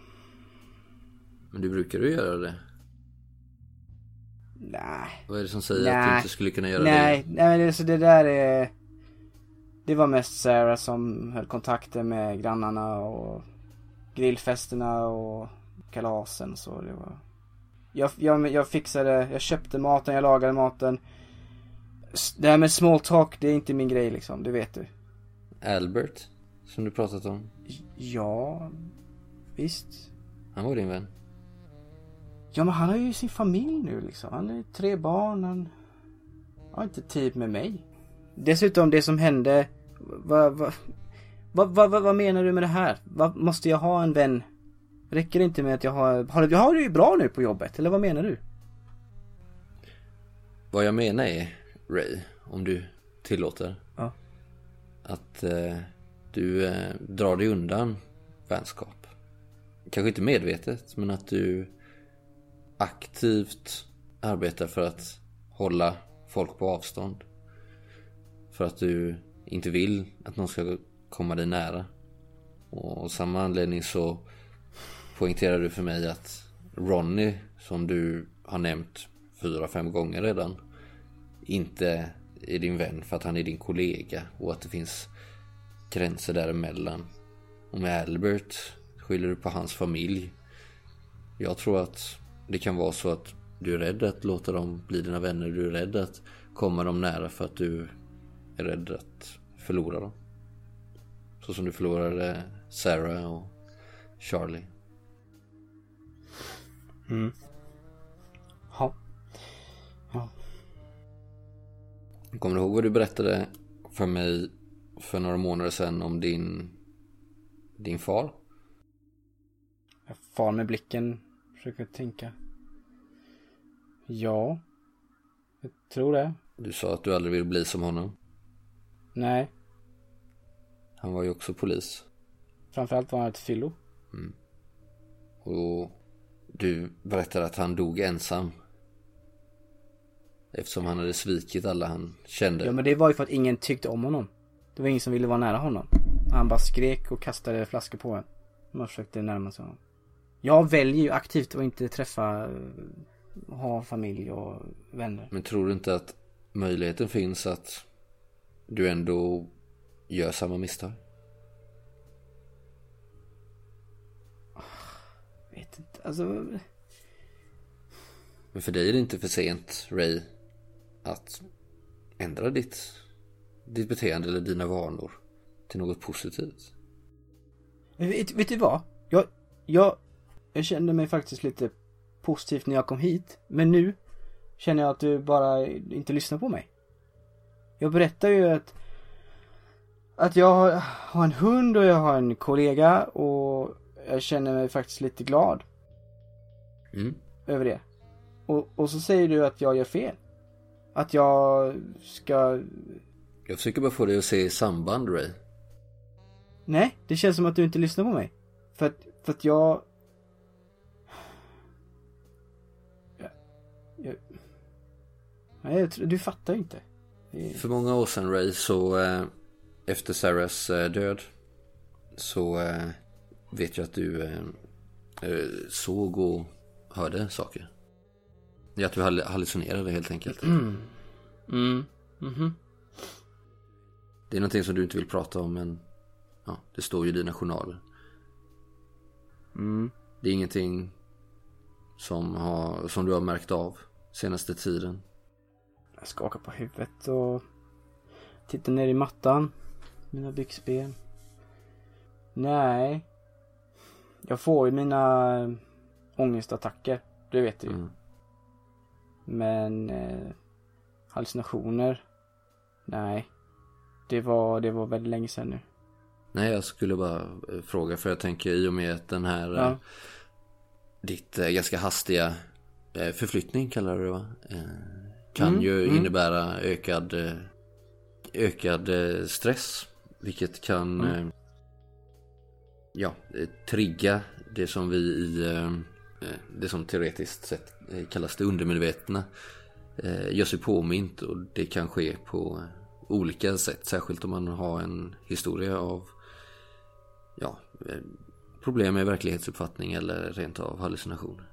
Men du brukar ju göra det. Nej. Vad är det som säger att du Nej. inte skulle kunna göra Nej, det? nej men det, så det där är... Det var mest Sarah som höll kontakter med grannarna och grillfesterna och kalasen så det var... Jag, jag, jag fixade, jag köpte maten, jag lagade maten. Det här med small talk, det är inte min grej liksom, det vet du. Albert, som du pratat om. Ja, visst. Han var din vän. Ja men han har ju sin familj nu liksom. Han har ju tre barn, han har inte tid med mig. Dessutom det som hände, vad, vad, vad, vad, menar du med det här? Vad, måste jag ha en vän? Räcker det inte med att jag har, har, du- har du ju bra nu på jobbet, eller vad menar du? Vad jag menar är, Ray, om du tillåter. Ja. Att eh, du eh, drar dig undan vänskap. Kanske inte medvetet, men att du aktivt arbetar för att hålla folk på avstånd. För att du inte vill att någon ska komma dig nära. Och av samma anledning så poängterar du för mig att Ronny, som du har nämnt fyra, fem gånger redan, inte är din vän för att han är din kollega och att det finns gränser däremellan. Och med Albert skyller du på hans familj. Jag tror att det kan vara så att du är rädd att låta dem bli dina vänner. Du är rädd att komma dem nära för att du är rädd att förlora dem. Så som du förlorade Sarah och Charlie. Ja. Ja. Kommer du ihåg vad du berättade för mig för några månader sedan om din, din far? Jag far med blicken, försöker tänka. Ja. Jag tror det. Du sa att du aldrig vill bli som honom. Nej. Han var ju också polis. Framförallt var han ett fyllo. Och du berättade att han dog ensam. Eftersom han hade svikit alla han kände. Ja men det var ju för att ingen tyckte om honom. Det var ingen som ville vara nära honom. Han bara skrek och kastade flaskor på en. Man försökte närma sig honom. Jag väljer ju aktivt att inte träffa, eh, ha familj och vänner. Men tror du inte att möjligheten finns att du ändå gör samma misstag? Vet inte, alltså. Men för dig är det inte för sent, Ray, att ändra ditt, ditt beteende eller dina vanor till något positivt. Vet, vet du vad? Jag, jag, jag kände mig faktiskt lite positivt när jag kom hit. Men nu känner jag att du bara inte lyssnar på mig. Jag berättar ju att att jag har en hund och jag har en kollega och jag känner mig faktiskt lite glad Mm. över det. Och, och så säger du att jag gör fel. Att jag ska... Jag försöker bara få dig att se samband, Ray. Nej, det känns som att du inte lyssnar på mig. För att, för att jag... jag, jag... Nej, jag tror, du fattar inte. För många år sedan, Ray, så eh, efter Sarahs eh, död så eh, vet jag att du eh, eh, såg och hörde saker. Är att du hall- hallucinerade helt enkelt. Mm. Mhm. Det är någonting som du inte vill prata om men ja, det står ju i dina journaler. Mm. Det är ingenting som, har, som du har märkt av senaste tiden. Jag skakar på huvudet och tittar ner i mattan. Mina byxben. Nej. Jag får ju mina ångestattacker. Det vet du ju. Mm. Men eh, hallucinationer. Nej. Det var, det var väldigt länge sedan nu. Nej, jag skulle bara eh, fråga för jag tänker i och med att den här Ja. eh, ditt eh, ganska hastiga förflyttning kallar du det va? Kan Mm, ju mm. innebära ökad, eh, ökad eh, stress. Vilket kan Mm. eh, ja, trigga det som vi i det som teoretiskt sett kallas det undermedvetna. Gör sig påmint och det kan ske på olika sätt. Särskilt om man har en historia av ja, problem med verklighetsuppfattning eller rent av hallucinationer.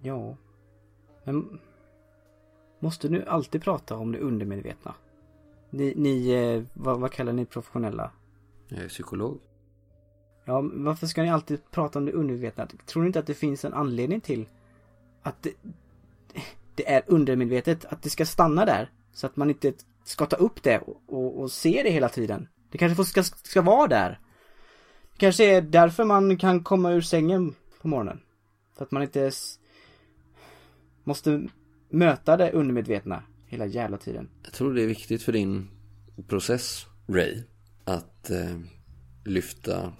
Ja. Men måste du alltid prata om det undermedvetna? Ni, ni eh, vad, vad kallar ni professionella? Jag är psykolog. Ja, varför ska ni alltid prata om det undermedvetna? Tror ni inte att det finns en anledning till att det, det är undermedvetet? Att det ska stanna där? Så att man inte ska ta upp det och, och, och se det hela tiden? Det kanske ska, ska vara där? Det kanske är därför man kan komma ur sängen på morgonen? För att man inte måste möta det undermedvetna hela jävla tiden. Jag tror det är viktigt för din process, Ray, att eh, lyfta,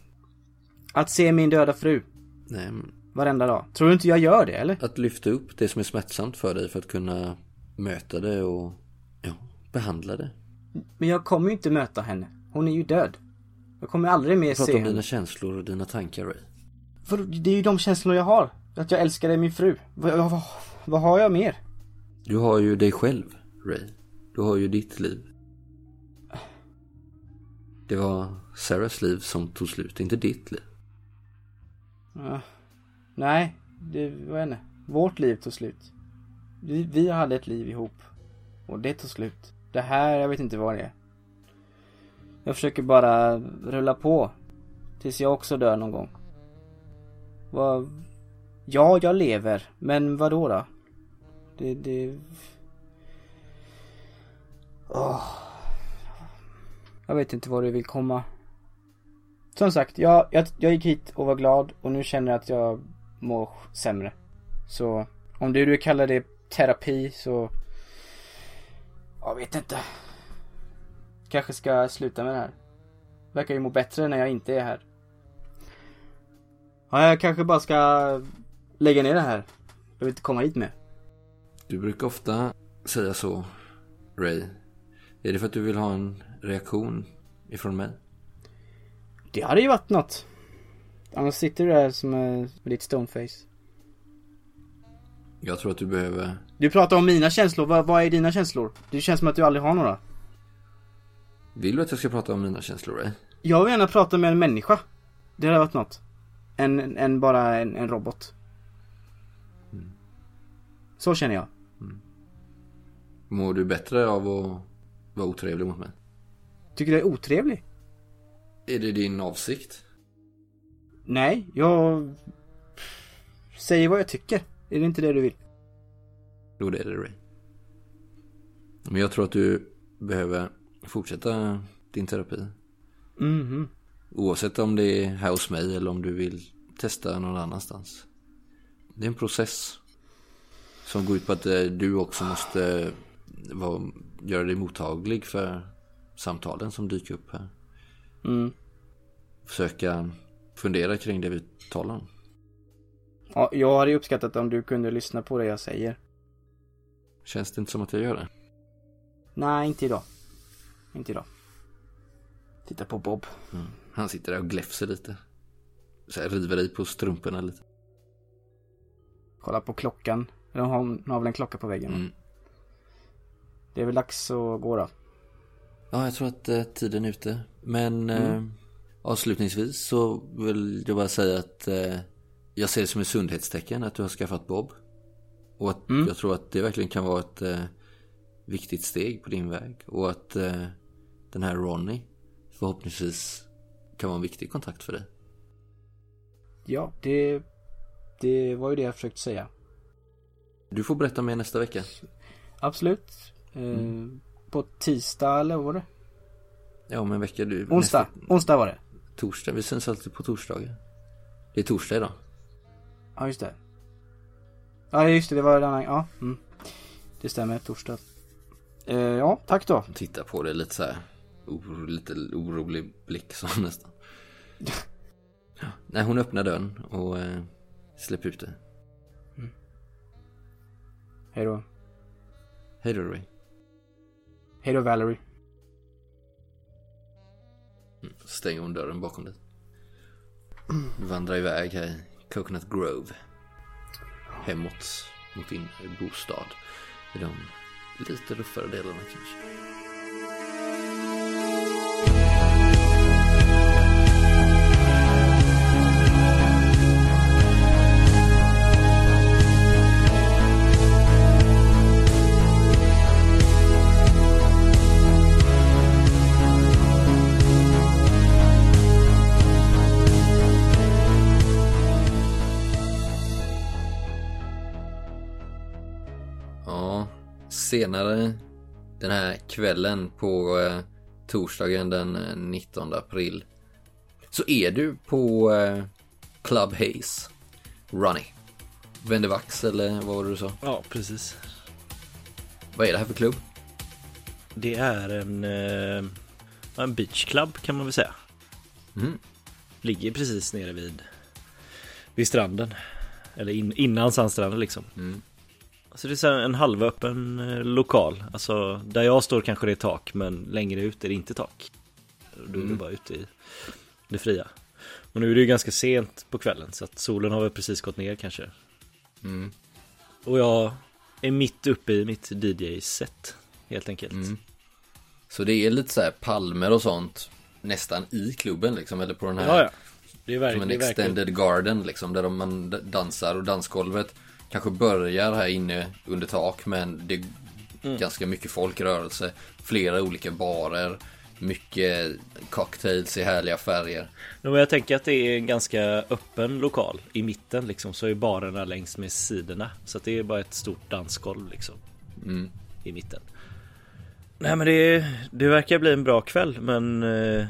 Att se min döda fru nej, men varenda dag. Tror du inte jag gör det eller? att lyfta upp det som är smärtsamt för dig för att kunna möta det och ja, behandla det. Men jag kommer ju inte möta henne. Hon är ju död. Jag kommer aldrig mer Prata se om henne. dina känslor och dina tankar, Ray. För det är ju de känslor jag har. Att jag älskade min fru. Vad, har jag mer? Du har ju dig själv, Ray. Du har ju ditt liv. Det var Sarahs liv som tog slut, inte ditt liv. Ja. Nej, det var henne. Vårt liv tog slut. Vi, vi hade ett liv ihop. Och det tog slut. Det här, jag vet inte vad det är. Jag försöker bara rulla på. Tills jag också dör någon gång. Vad... Ja, jag lever. Men vad då då? Det, det... Åh. Jag vet inte var du vill komma. Som sagt, jag, jag, jag gick hit och var glad och nu känner jag att jag mår sämre. Så om du, du kallar det terapi så Jag vet inte. Kanske ska sluta med det här. Verkar ju må bättre när jag inte är här. Ja, jag kanske bara ska lägga ner det här. Jag vill inte komma hit mer. Du brukar ofta säga så, Ray. Är det för att du vill ha en reaktion ifrån mig? Det hade ju varit något. Annars sitter du där som eh, med ditt stoneface. Jag tror att du behöver... Du pratar om mina känslor. Vad, vad är dina känslor? Det känns som att du aldrig har några. Vill du att jag ska prata om mina känslor, Ray? Jag vill gärna prata med en människa. Det hade varit något. Än, än bara en, en robot. Så känner jag. Mår du bättre av att vara otrevlig mot mig? Tycker du jag är otrevlig? Är det din avsikt? Nej, jag säger vad jag tycker. Är det inte det du vill? Jo, det är det, Ray. Men jag tror att du behöver fortsätta din terapi. Mhm. Oavsett om det är här hos mig eller om du vill testa någon annanstans. Det är en process. Som går ut på att eh, du också måste vara, göra dig mottaglig för samtalen som dyker upp här. Mm. Försöka fundera kring det vi talar om. Ja, jag hade uppskattat om du kunde lyssna på det jag säger. Känns det inte som att jag gör det? Nej, inte idag. Inte idag. Titta på Bob. Mm. Han sitter där och gläfser lite. Så här, river i på strumporna lite. Kolla på klockan. Hon har, hon har väl en klocka på väggen? Mm. Det är väl dags att gå då. Ja, jag tror att eh, tiden är ute. Men eh, avslutningsvis så vill jag bara säga att eh, jag ser det som ett sundhetstecken att du har skaffat Bob. Och att Mm. jag tror att det verkligen kan vara ett eh, viktigt steg på din väg. Och att eh, den här Ronny förhoppningsvis kan vara en viktig kontakt för dig. Ja, det... Det var ju det jag försökte säga. Du får berätta mer nästa vecka. Absolut. Eh, På tisdag eller vad var det? Ja, om en vecka. Du, Onsdag. nästa- Onsdag var det. Torsdag. Vi syns alltid på torsdagar. Det är torsdag idag. Ja, just det. Ja, just det. Det var den annan. Ja. Mm. Det stämmer. Torsdag. Eh, ja, tack då. Titta på det lite så här. Oro, lite orolig blick så nästan. Ja, Nej, hon öppnar dörren och eh, släpper ut det. Hej då. Hej då Ray. Hej då Valerie. Stänger hon dörren bakom dig. Vandrar iväg här i Coconut Grove. Hemåt mot din bostad. I de lite ruffare delarna kanske. Senare den här kvällen på eh, torsdagen den eh, 19 april så är du på eh, Club Haze. Ronny. Vände vax eller vad var det du sa? Ja, precis. Vad är det här för klubb? Det är en, eh, en beachclub kan man väl säga. Mm. Ligger precis nere vid, vid stranden. Eller in, innan sandstranden liksom. Mm. Så det är så en halvöppen eh, lokal. Alltså där jag står kanske det är tak men längre ut är det inte tak. Då är Mm. bara ute i det fria. Och nu är det ju ganska sent på kvällen så att solen har väl precis gått ner kanske. Mm. Och jag är mitt uppe i mitt DJ-set helt enkelt. Mm. Så det är lite så här palmer och sånt nästan i klubben liksom eller på den här Ja, ja. Det är, verk, som en är verkligen extended garden liksom där man dansar och dansgolvet kanske börjar här inne under tak men det är Mm. ganska mycket folkrörelse, flera olika barer, mycket cocktails i härliga färger. Jag tänker att det är en ganska öppen lokal. I mitten liksom så är barerna längs med sidorna. Så det är bara ett stort dansgolv liksom. Mm. I mitten. Nej men det, det verkar bli en bra kväll men eh,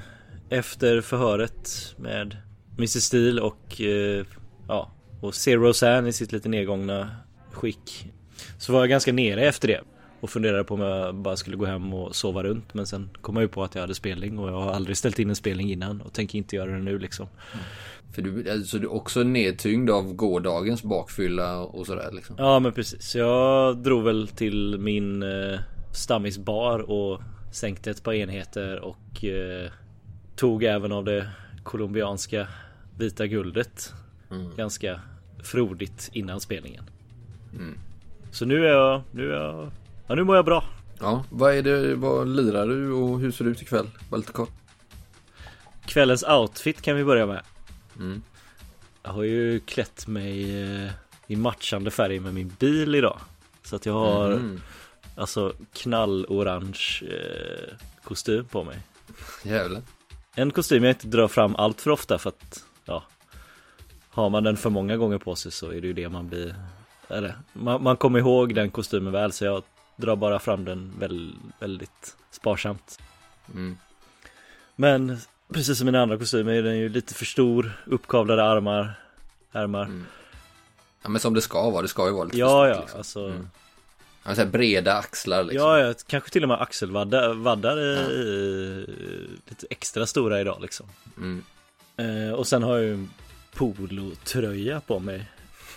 efter förhöret med Mr Steel och eh, ja och Zero San i sitt lite nedgångna skick så var jag ganska nere efter det. Och funderade på om jag bara skulle gå hem och sova runt men sen kom jag ju på att jag hade spelning och jag har aldrig ställt in en spelning innan och tänker inte göra det nu liksom. För du, alltså, du är också nedtyngd av gårdagens bakfylla och sådär liksom. Ja men precis. Jag drog väl till min eh, stammisbar och sänkte ett par enheter och eh, tog även av det colombianska vita guldet. Mm. Ganska frodigt innan spelningen. Mm. Så nu är jag, nu är jag, ja nu mår jag bra. Ja, vad är det, vad lirar du och hur ser det ut ikväll? Bara lite kort. Kvällens outfit kan vi börja med. Mm. Jag har ju klätt mig eh, i matchande färg med min bil idag. Så att jag har Mm. alltså knallorange eh, kostym på mig. Jävlar. En kostym jag inte drar fram allt för ofta för att ja, har man den för många gånger på sig så är det ju det man blir eller, man, man kommer ihåg den kostymen väl så jag drar bara fram den väl, väldigt sparsamt. Mm. Men precis som mina andra kostymer är den ju lite för stor, uppkavlade armar, ärmar. Mm. Ja men som det ska vara, det ska ju vara lite Ja, ja, liksom. alltså. Mm. Ja, så breda axlar liksom. Ja, ja, kanske till och med axelvaddar vaddar är lite extra stora idag liksom. Mm. Eh, och sen har jag ju polotröja på mig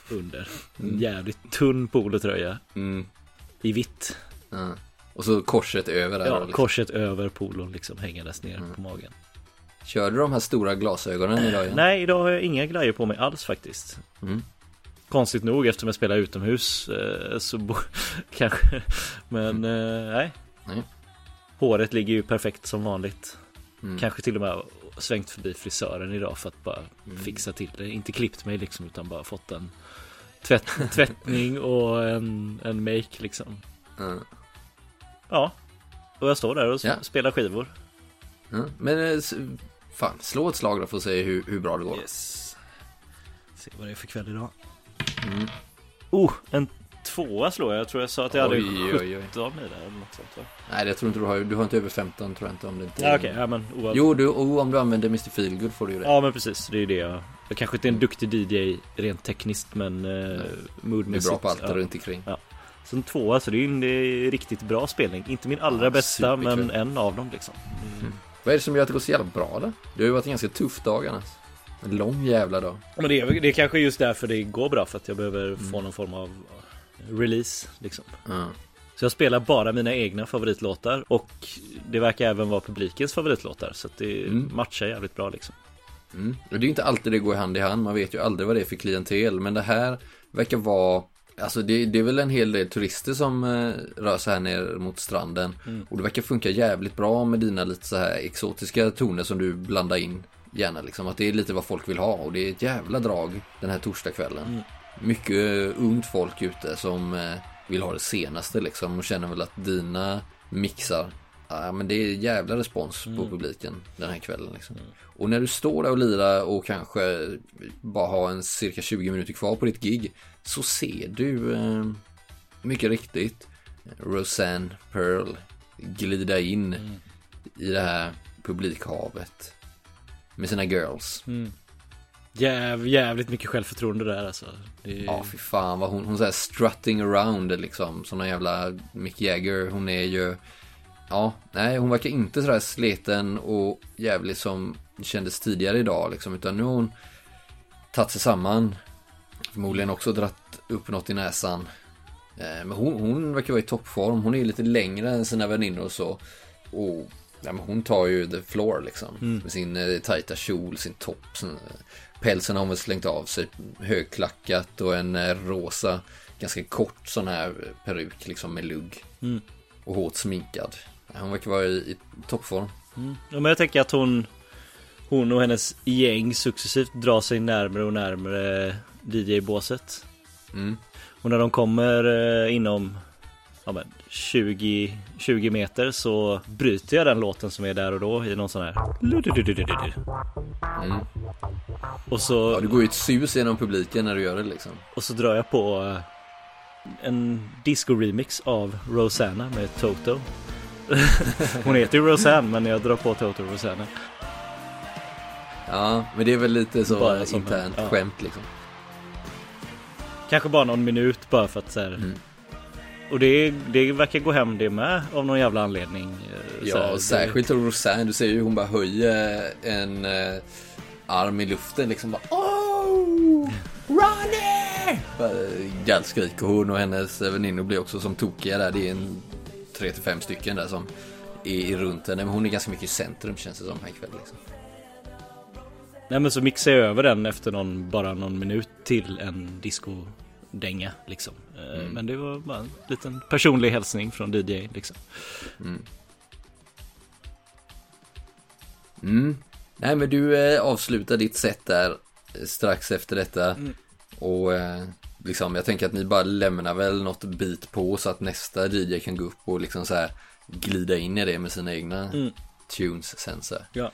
under. En Mm. jävligt tunn polotröja Mm. i vitt. Ja. Och så korset över där. Ja, liksom. korset över polon liksom hängandes ner Mm. på magen. Kör du de här stora glasögonen idag igen? Nej, idag har jag inga glajjor på mig alls faktiskt. Mm. Konstigt nog eftersom jag spelar utomhus eh, så kanske. Men eh, nej. Nej. Håret ligger ju perfekt som vanligt. Mm. Kanske till och med svängt förbi frisören idag för att bara Mm. fixa till det. Inte klippt mig liksom utan bara fått en tvätt, tvättning och en, en make liksom. Ja. Ja. Och jag står där och Ja. spelar skivor. Ja. Men eh, fan, slå ett slag då för att se hur, hur bra det går. Yes. Se vad det är för kväll idag. Mm. Oh, en tvåa slår jag. Jag tror jag sa att jag hade Oj, oj, oj. 17 i det eller något sånt va? Nej, jag tror inte du har, du har inte över 15 tror jag inte om det inte Ja okej, ja men oavsett. Jo, du, oh, om du använder Mr Feelgood får du ju det. Ja men precis, det är ju det jag... Jag kanske inte är en duktig DJ rent tekniskt men eh, du är bra på allt ja. runt omkring. Så en tvåa, så det är ju en eh, riktigt bra spelning. Inte min allra Ja, bästa men en av dem liksom. Mm. Vad är det som gör att det går så jävla bra då? Det har ju varit en ganska tuff dag annars. En lång jävla dag. Men det är, det är kanske just därför det går bra för att jag behöver Mm. få någon form av release liksom. Ja. Så jag spelar bara mina egna favoritlåtar och det verkar även vara publikens favoritlåtar så att det Mm. matchar jävligt bra liksom. Mm. Och det är ju inte alltid det går hand i hand. Man vet ju aldrig vad det är för klientel. Men det här verkar vara Alltså det, det är väl en hel del turister som eh, rör sig här ner mot stranden. Mm. Och det verkar funka jävligt bra med dina lite så här exotiska toner som du blandar in gärna liksom. Att det är lite vad folk vill ha och det är ett jävla drag den här torsdagskvällen. Mm. Mycket eh, ungt folk ute som eh, vill ha det senaste liksom och känner väl att dina mixar Ja men det är jävla respons på Mm. publiken den här kvällen liksom. Och när du står där och lirar och kanske bara har en cirka 20 minuter kvar på ditt gig så ser du eh, mycket riktigt Roseanne Pearl glida in Mm. i det här publikhavet med sina girls. Jäv, jävligt mycket självförtroende där alltså. Det. Ja, fy fan vad hon, hon såhär strutting around liksom. Sån här jävla Mick Jagger. Hon är ju... Ja, nej hon verkar inte sådär sleten och jävlig som kändes tidigare idag liksom. Utan nu har hon tagit sig samman. Förmodligen också dratt upp något i näsan. Eh, Men hon, hon verkar vara i toppform. Hon är lite längre än sina väninnor och så. Och ja, men hon tar ju the floor liksom. Mm. Med sin eh, tajta kjol, sin topp. Sin, pälsen har hon väl slängt av sig. Högklackat och en eh, rosa, ganska kort sån här peruk liksom med lugg. Mm. Och hårt sminkad. Hon verkar vara i, i toppform. Mm. Ja, men jag tänker att hon Hon och hennes gäng successivt drar sig närmare och närmare DJ-båset Mm. Och när de kommer eh, inom ja, men 20, 20 meter så bryter jag den låten som är där och då i någon sån här Mm. Och så, Ja, det går ju ett sus genom publiken när du gör det liksom. och så drar jag på eh, en disco-remix av Rosanna med Toto Hon heter ju Rosanne men jag drar på Toto Rosanna Ja, men det är väl lite så Bara som- internt ja. skämt liksom. Kanske bara någon minut bara för att så här, Mm. Och det, det verkar gå hem det med av någon jävla anledning. eh, så Ja, det- särskilt av Rosanne. Du ser ju hon bara höjer en eh, arm i luften liksom bara Oh! Ronny! Gallskriker hon och hennes väninnor blir också som tokiga där. Det är en 3-5 stycken där som är runt henne. Men hon är ganska mycket i centrum känns det som här ikväll liksom. Nej men så mixar jag över den efter någon, bara någon minut till en disco-dänga liksom. Eh, Mm. Men det var bara en liten personlig hälsning från DJ liksom. Mm. Nej men du eh, avslutar ditt set där eh, strax efter detta. Och eh, liksom jag tänker att ni bara lämnar väl något bit på så att nästa DJ kan gå upp och liksom så här glida in i det med sina egna Mm. tunes sen så. Ja.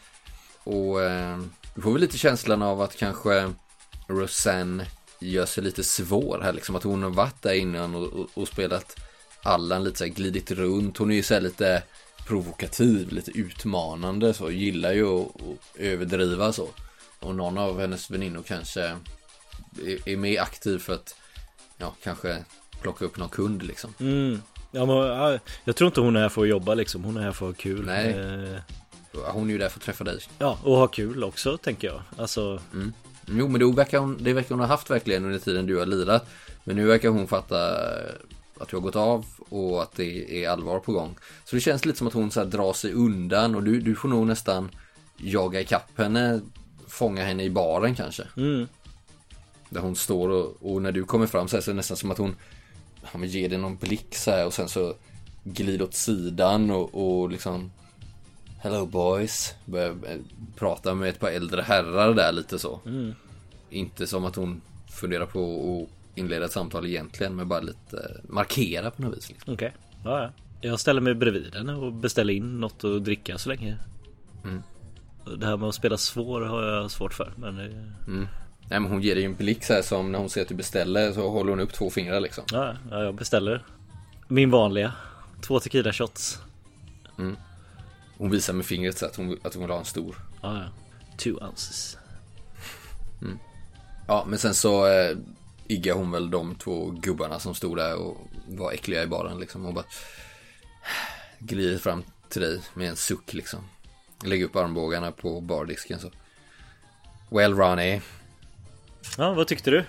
Och eh, du får väl lite känslan av att kanske Rosanne gör sig lite svår här liksom. Att hon har varit där innan och, och, och spelat Allan lite så här glidit runt. Hon är ju så här lite provokativ, lite utmanande så. Gillar ju att, att överdriva så. Och någon av hennes väninnor kanske är, är mer aktiv för att ja, kanske plocka upp någon kund liksom. Mm. Ja, men, ja, jag tror inte hon är här för att jobba liksom. Hon är här för att ha kul. Nej. Eh, Hon är ju där för att träffa dig. Ja, och ha kul också tänker jag. Alltså, Jo men det verkar hon, det verkar hon ha haft verkligen under tiden du har lirat. Men nu verkar hon fatta att du har gått av och att det är allvar på gång. Så det känns lite som att hon så här drar sig undan och du, du får nog nästan jaga ikapp henne, fånga henne i baren kanske. mm. Där hon står och, och när du kommer fram så, här, så är det nästan som att hon ja, ger dig någon blick så här och sen så glider åt sidan och, och liksom Hello boys. Börjar eh, prata med ett par äldre herrar där lite så. Inte som att hon funderar på att inleda ett samtal egentligen men bara lite eh, markera på något vis. Liksom. okej. Ja, ja. Jag ställer mig bredvid henne och beställer in något att dricka så länge. Mm. Det här med att spela svår har jag svårt för. Men det, Nej men hon ger dig en blick så här som när hon ser att du beställer så håller hon upp två fingrar liksom. ja, ja, jag beställer min vanliga. Två tequila shots. Hon visar med fingret så att hon, att hon vill ha en stor. Ja, ja. Two ounces. Ja, men sen så eh, iggar hon väl de två gubbarna som stod där och var äckliga i baren liksom. Och bara glider fram till dig med en suck liksom. Lägger upp armbågarna på bardisken så. Well Ronnie, Ja, vad tyckte du?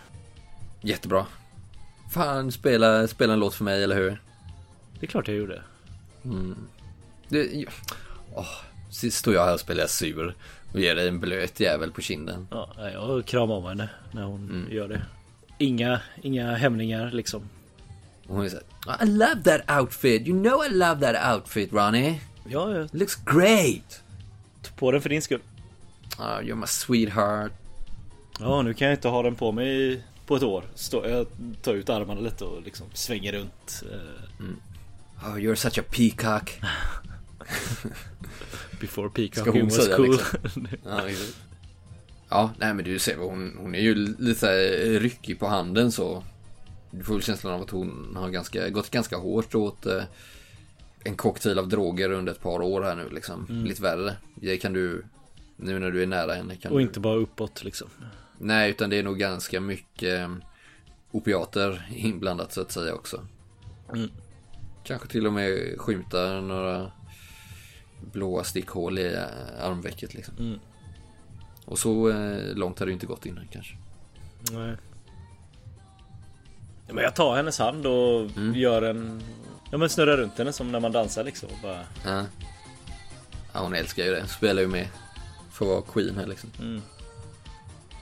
jättebra. Fan, spela, spela en låt för mig, eller hur? Det är klart jag gjorde. Det, ja. Sist står jag här och spelar sur och ger dig en blöt jävel på kinden. Ja, jag kramar om henne när hon gör det. Inga, inga hämningar liksom. Hon är så I love that outfit, you know I love that outfit Ronnie. Ja, jag It looks great. tog på den för din skull. Ah, you're my sweetheart. Ja, nu kan jag inte ha den på mig på ett år. Stå, jag tar ut armarna lite och liksom svänger runt. eh, Oh, you're such a peacock. before peacocking hon was säga, cool. liksom? Ja, ja, nej men du ser hon, hon är ju lite här ryckig på handen så. Du får väl känslan av att hon har ganska, gått ganska hårt åt eh, en cocktail av droger under ett par år här nu liksom. Lite värre. Det kan du, nu när du är nära henne kan och du, inte bara uppåt liksom. Nej, utan det är nog ganska mycket eh, opiater inblandat så att säga också. Mm. Kanske till och med skymtar några blåa stickhål i eh, armvecket liksom. Mm. Och så eh, långt har det inte gått innan kanske. Nej. Ja, men jag tar hennes hand och gör en... Ja men snurrar runt henne som när man dansar liksom. Bara... Ja. ja, hon älskar ju det. Spelar ju med för att vara queen här liksom.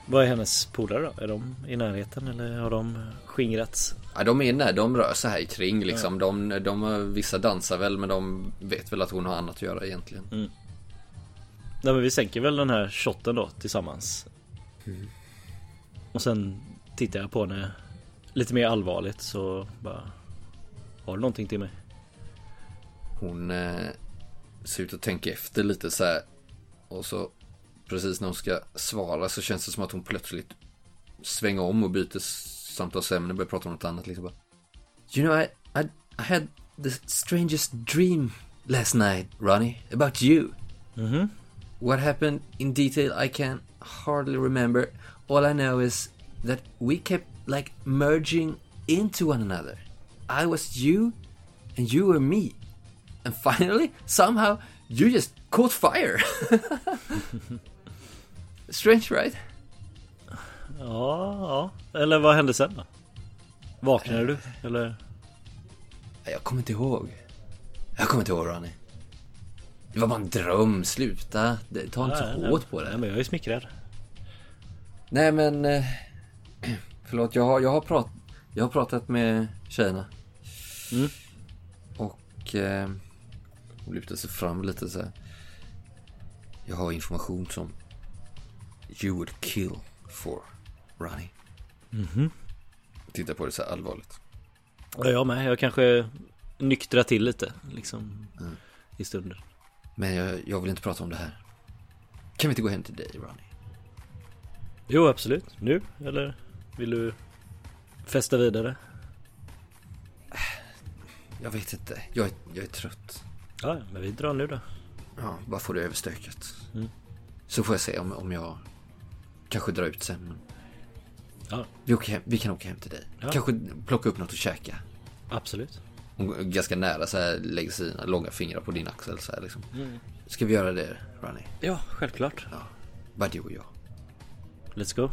Vad är hennes polare då? Är de i närheten eller har de skingrats? Ja, de är när de rör sig här kring liksom. De, de, vissa dansar väl men de vet väl att hon har annat att göra egentligen. Nej men vi sänker väl den här shotten då tillsammans. Och sen tittar jag på henne lite mer allvarligt så bara... Har du någonting till mig? Hon eh, ser ut att tänka efter lite så här. Och så precis när hon ska svara så känns det som att hon plötsligt svänger om och byter samtalsämne prata om något annat. Liksom. You know I, I, I had the strangest dream last night, Ronnie, about you. Mhm. What happened in detail I can hardly remember. All I know is that we kept like merging into one another. I was you and you were me. And finally, somehow, you just caught fire. Strange right? Ja, ja. Eller vad hände sen då? Vaknade du? Eller? Jag kommer inte ihåg. Jag kommer inte ihåg Ronny. Det var bara en dröm, sluta. Det- Ta inte Nej, så nej. hårt på Nej, det. men jag är smickrad. Nej men... eh, Förlåt, jag har, jag har, prat, jag har pratat med tjejerna. Mm. Och... Eh, hon lyfte sig fram lite så här. Jag har information som... You would kill for Ronny. Mhm. Titta på det så här allvarligt. Ja, jag med. Jag kanske nyktrar till lite liksom Mm. i stunden. Men jag, jag vill inte prata om det här. Kan vi inte gå hem till dig Ronny? Jo, absolut. Nu? Eller vill du festa vidare? Jag vet inte. Jag är, jag är trött. Ja, men vi drar nu då. Ja, bara få det överstökat. Mm. Så får jag se om, om jag kanske drar ut sen. Ja, vi, åker hem, vi kan åka hem till dig. Ja. Kanske plocka upp något att käka. absolut. Hon ganska nära så här lägger sina långa fingrar på din axel så här liksom. Ska vi göra det, Ronny? Ja, självklart. Ja. Bara du och jag. Let's go.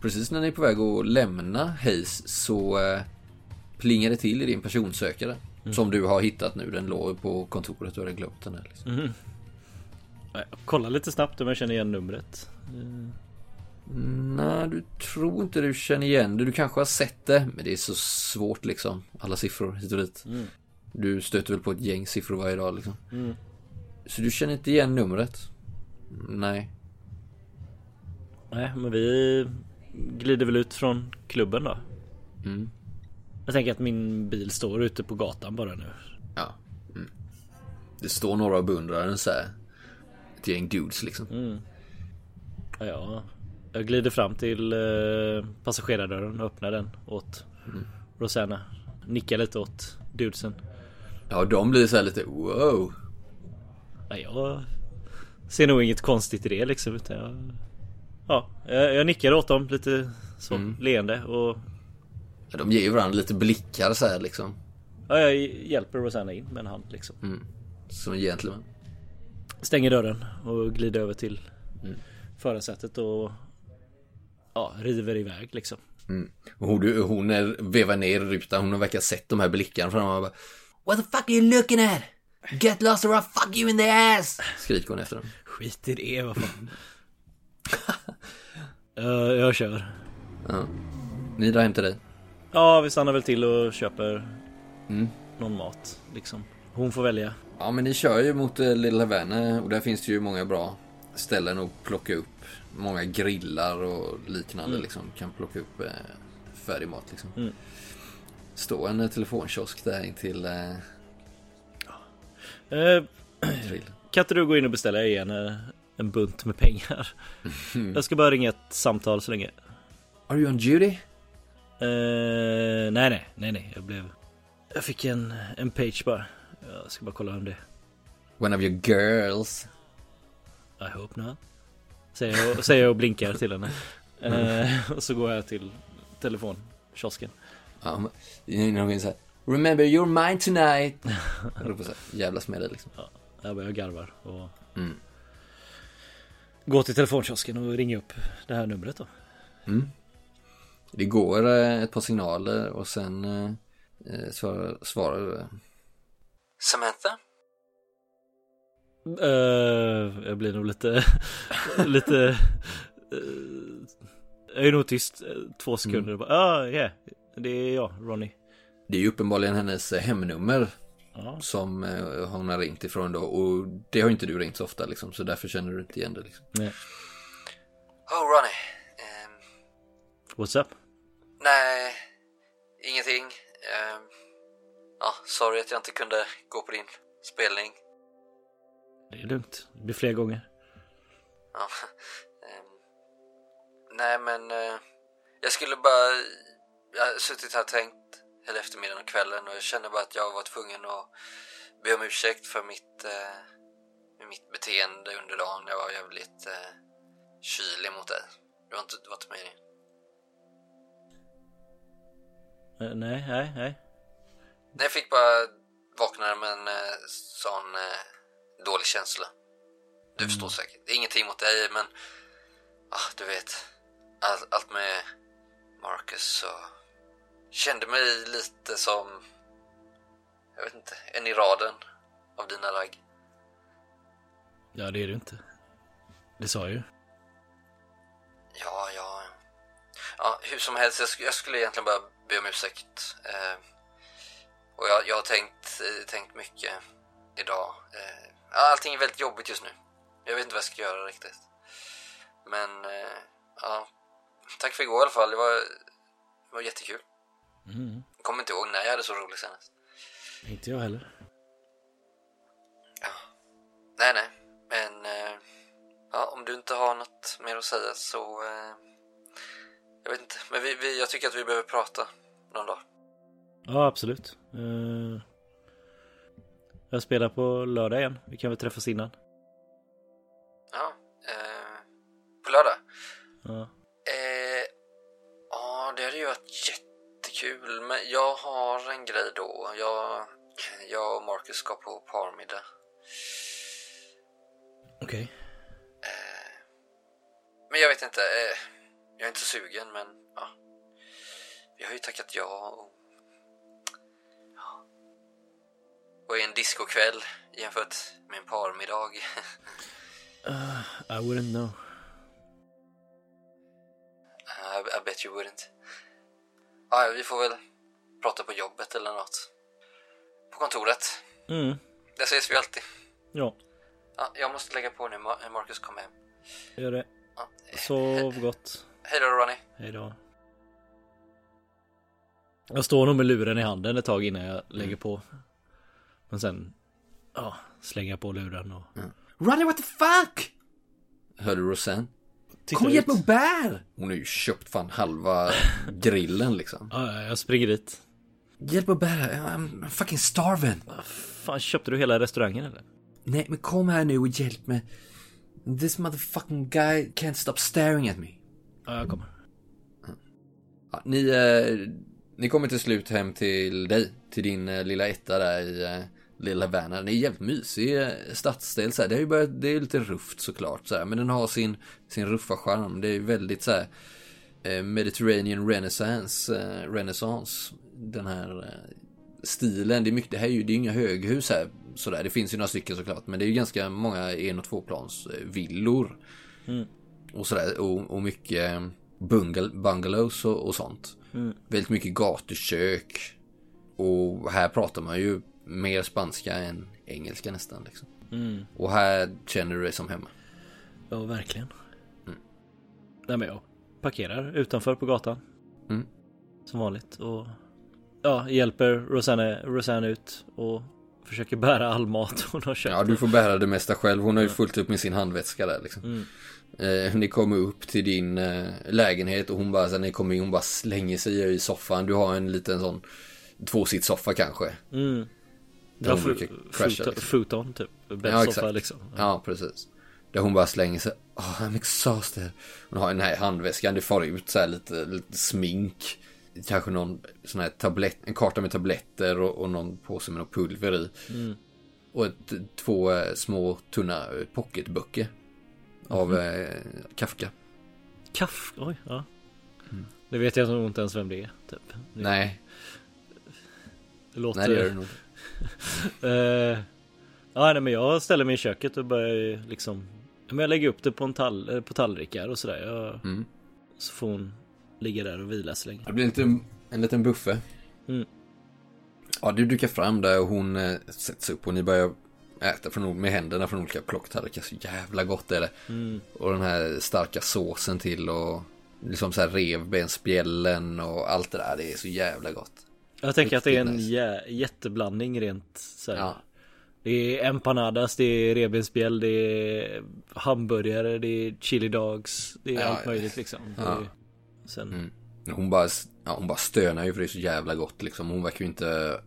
Precis när ni är på väg att lämna Hayes så eh, plingar det till i din personsökare. Som du har hittat nu. Den låg på kontoret. Du hade glömt den här. Liksom. Jag kollar lite snabbt om jag känner igen numret. Nej, du tror inte du känner igen det. Du kanske har sett det, men det är så svårt liksom. Alla siffror hit och dit. Du stöter väl på ett gäng siffror varje dag liksom. Så du känner inte igen numret? Nej. Nej, men vi glider väl ut från klubben då. Mm. Jag tänker att min bil står ute på gatan bara nu. Ja. Mm. Det står några och beundrar den så här. Ett gäng dudes liksom. Ja, ja. Jag glider fram till eh, passagerardörren och öppnar den åt Rosanna. Nickar lite åt dudesen. Ja, de blir så här lite wow. Nej, jag ser nog inget konstigt i det liksom. Utan jag, ja, jag, nickar åt dem lite så leende och Ja, de ger ju varandra lite blickar så här liksom. ja, jag hjälper Rosanna in med en hand liksom. Som en gentleman. Stänger dörren och glider över till förarsätet och ja, river iväg liksom. Och hon, hon är, vevar ner rutan. Hon har verkar sett de här blickarna från bara What the fuck are you looking at? Get lost or I'll fuck you in the ass! Skriker hon efter dem. Skit i det, vad fan. jag, jag kör. Ja. Ni drar hem till dig. Ja, vi stannar väl till och köper någon mat liksom. Hon får välja. Ja, men ni kör ju mot eh, Lilla Havana och där finns det ju många bra ställen att plocka upp. Många grillar och liknande liksom. Kan plocka upp eh, färdig mat liksom. Mm. Står en eh, telefonkiosk där intill eh, Eh, grill. kan inte du gå in och beställa igen eh, en bunt med pengar? Jag ska bara ringa ett samtal så länge. Are you on duty? Eh, nej, nej, nej, nej. Jag blev... Jag fick en, en page bara. Jag ska bara kolla om det One of your girls. I hope not. Säger jag, säger jag och blinkar till henne. Eh, och så går jag till telefonkiosken. Ja, men, det är någon så här, Remember you're mine tonight. Jag ropar så här, jävlas med dig liksom. Ja, jag börjar garvar och Mm. går till telefonkiosken och ringer upp det här numret då. Det går eh, ett par signaler och sen eh, eh, svarar, svarar eh, Samantha? Eh, jag blir nog lite, lite, eh, jag är nog tyst eh, två sekunder och bara, ja, ah, yeah, det är jag, Ronny. Det är ju uppenbarligen hennes hemnummer Ja, som hon har ringt ifrån då och det har inte du ringt så ofta liksom så därför känner du inte igen det liksom. nej. Oh Ronny. ehm, What's up? nej, ingenting. Ehm, ja, sorry att jag inte kunde gå på din spelning. Det är lugnt, det blir fler gånger. Ja, ehm, nej men eh, jag skulle bara, jag har suttit här och tänkt hela eftermiddagen och kvällen och jag känner bara att jag var tvungen att be om ursäkt för mitt, eh, mitt beteende under dagen. Jag var jävligt eh, kylig mot dig. Det var inte, det var inte meningen. Eh, nej, nej, nej. Nej, jag fick bara vakna med en sån dålig känsla. Du förstår säkert. Det är ingenting mot dig, men ah, du vet. All, allt med Marcus så kände mig lite som, jag vet inte, en i raden av dina ragg. Ja, det är du inte. Det sa jag ju. Ja, ja. Ja, hur som helst, jag, sk- jag skulle egentligen bara be om ursäkt. Eh, och jag, jag har tänkt, eh, tänkt mycket idag. Eh, allting är väldigt jobbigt just nu. Jag vet inte vad jag ska göra riktigt. Men, eh, ja. Tack för igår i alla fall. Det var, det var jättekul. Mm. Jag kommer inte ihåg när jag hade så roligt senast. Inte jag heller. Nej, nej. Men, eh, ja, om du inte har något mer att säga så... Eh, jag vet inte. Men vi, vi, jag tycker att vi behöver prata någon dag. Ja, absolut. Eh, jag spelar på lördag igen. Vi kan väl träffas innan. Ja, eh, på lördag. Ja. Eh, ja, det hade ju varit jättekul. Men jag har en grej då. Jag, jag och Marcus ska på parmiddag. Okej. Eh, men jag vet inte. Eh, jag är inte sugen, men ja. Vi har ju tackat ja och... Och en discokväll jämfört med en parmiddag. I wouldn't know. I, I bet you wouldn't. Ja, vi får väl prata på jobbet eller något. På kontoret. Mm. Där ses vi alltid. Ja, Ja, jag måste lägga på nu. Ma- Marcus kom hem. gör det. Ja. Sov gott. Hej då Ronny. Hej då. Jag står nog med luren i handen ett tag innan jag lägger på. Men sen, ja, slänger jag på luren och Ronny what the fuck? Hörde du Rosanne? tittar Kom och hjälp mig och bär! Hon har ju köpt fan halva grillen liksom. Ja, ja, jag springer dit. Hjälp mig och bära, I'm fucking starving. Fan, köpte du hela restaurangen eller? Nej men kom här nu och hjälp mig. This motherfucking guy can't stop staring at me. Ja, jag kommer. Ja, ni, eh, ni kommer till slut hem till dig, till din eh, lilla etta där i eh, lilla Havana. Det är jävligt mysig eh, stadsdel så här. Det är ju börjat, det är lite rufft såklart så här, men den har sin, sin ruffa charm. Det är väldigt så här eh, Mediterranean Renaissance, eh, Renaissance. Den här stilen. Det är mycket, det här är ju det är inga höghus här sådär. Det finns ju några stycken såklart, men det är ju ganska många en och tvåplans villor. Och sådär, och, och mycket bungal, bungalows och, och sånt. Väldigt mycket gatukök. Och här pratar man ju mer spanska än engelska nästan. Liksom. Och här känner du dig som hemma. Ja, verkligen. Nej, men jag parkerar utanför på gatan. Mm. Som vanligt och ja, hjälper Rosanne, Rosanne ut och försöker bära all mat hon har köpt. Ja, du får bära det mesta själv. Hon har ju fullt upp med sin handväska där liksom. Eh, ni kommer upp till din eh, lägenhet och hon bara, sen ni kommer in, hon bara slänger sig i soffan. Du har en liten sån tvåsitssoffa kanske. Mm. Där Ja, hon brukar crasha. futon, Liksom. futon typ. Ja, Bäddsoffa exakt. liksom. Ja, precis. Där hon bara slänger sig. Oh, I'm exhausted. Hon har den här handväskan. Det far ut så här lite, lite smink. Kanske någon sån här tablett, en karta med tabletter och, och någon påse med något pulver i. Och ett, två eh, små tunna eh, pocketböcker. Av eh, Kafka. Kaff, oj, ja. Det vet jag nog inte ens vem det är. Typ. Det, Nej, det låter... nej det gör det nog. Eh, ja, nej, men jag ställer mig i köket och börjar liksom... Men jag lägger upp det på, en tall, eh, på tallrikar och sådär. Jag, Mm. Så får hon ligga där och vila så länge. Det blir en liten, en liten buffe. Mm. Ja, du dukar fram där och hon eh, sätter sig upp och ni börjar äta från, med händerna från olika plocktallrikar. Så jävla gott är det. Mm. Och den här starka såsen till och liksom så här revbensspjällen och allt det där. Det är så jävla gott. Jag tänker att det är en jä- jätteblandning rent så här. Ja. Det är empanadas, det är revbensspjäll, det är hamburgare, det är chili dogs, det är Ja, allt möjligt liksom. Ja. sen, Mm. Hon bara, ja, hon bara stönar ju för det är så jävla gott liksom. Hon verkar ju inte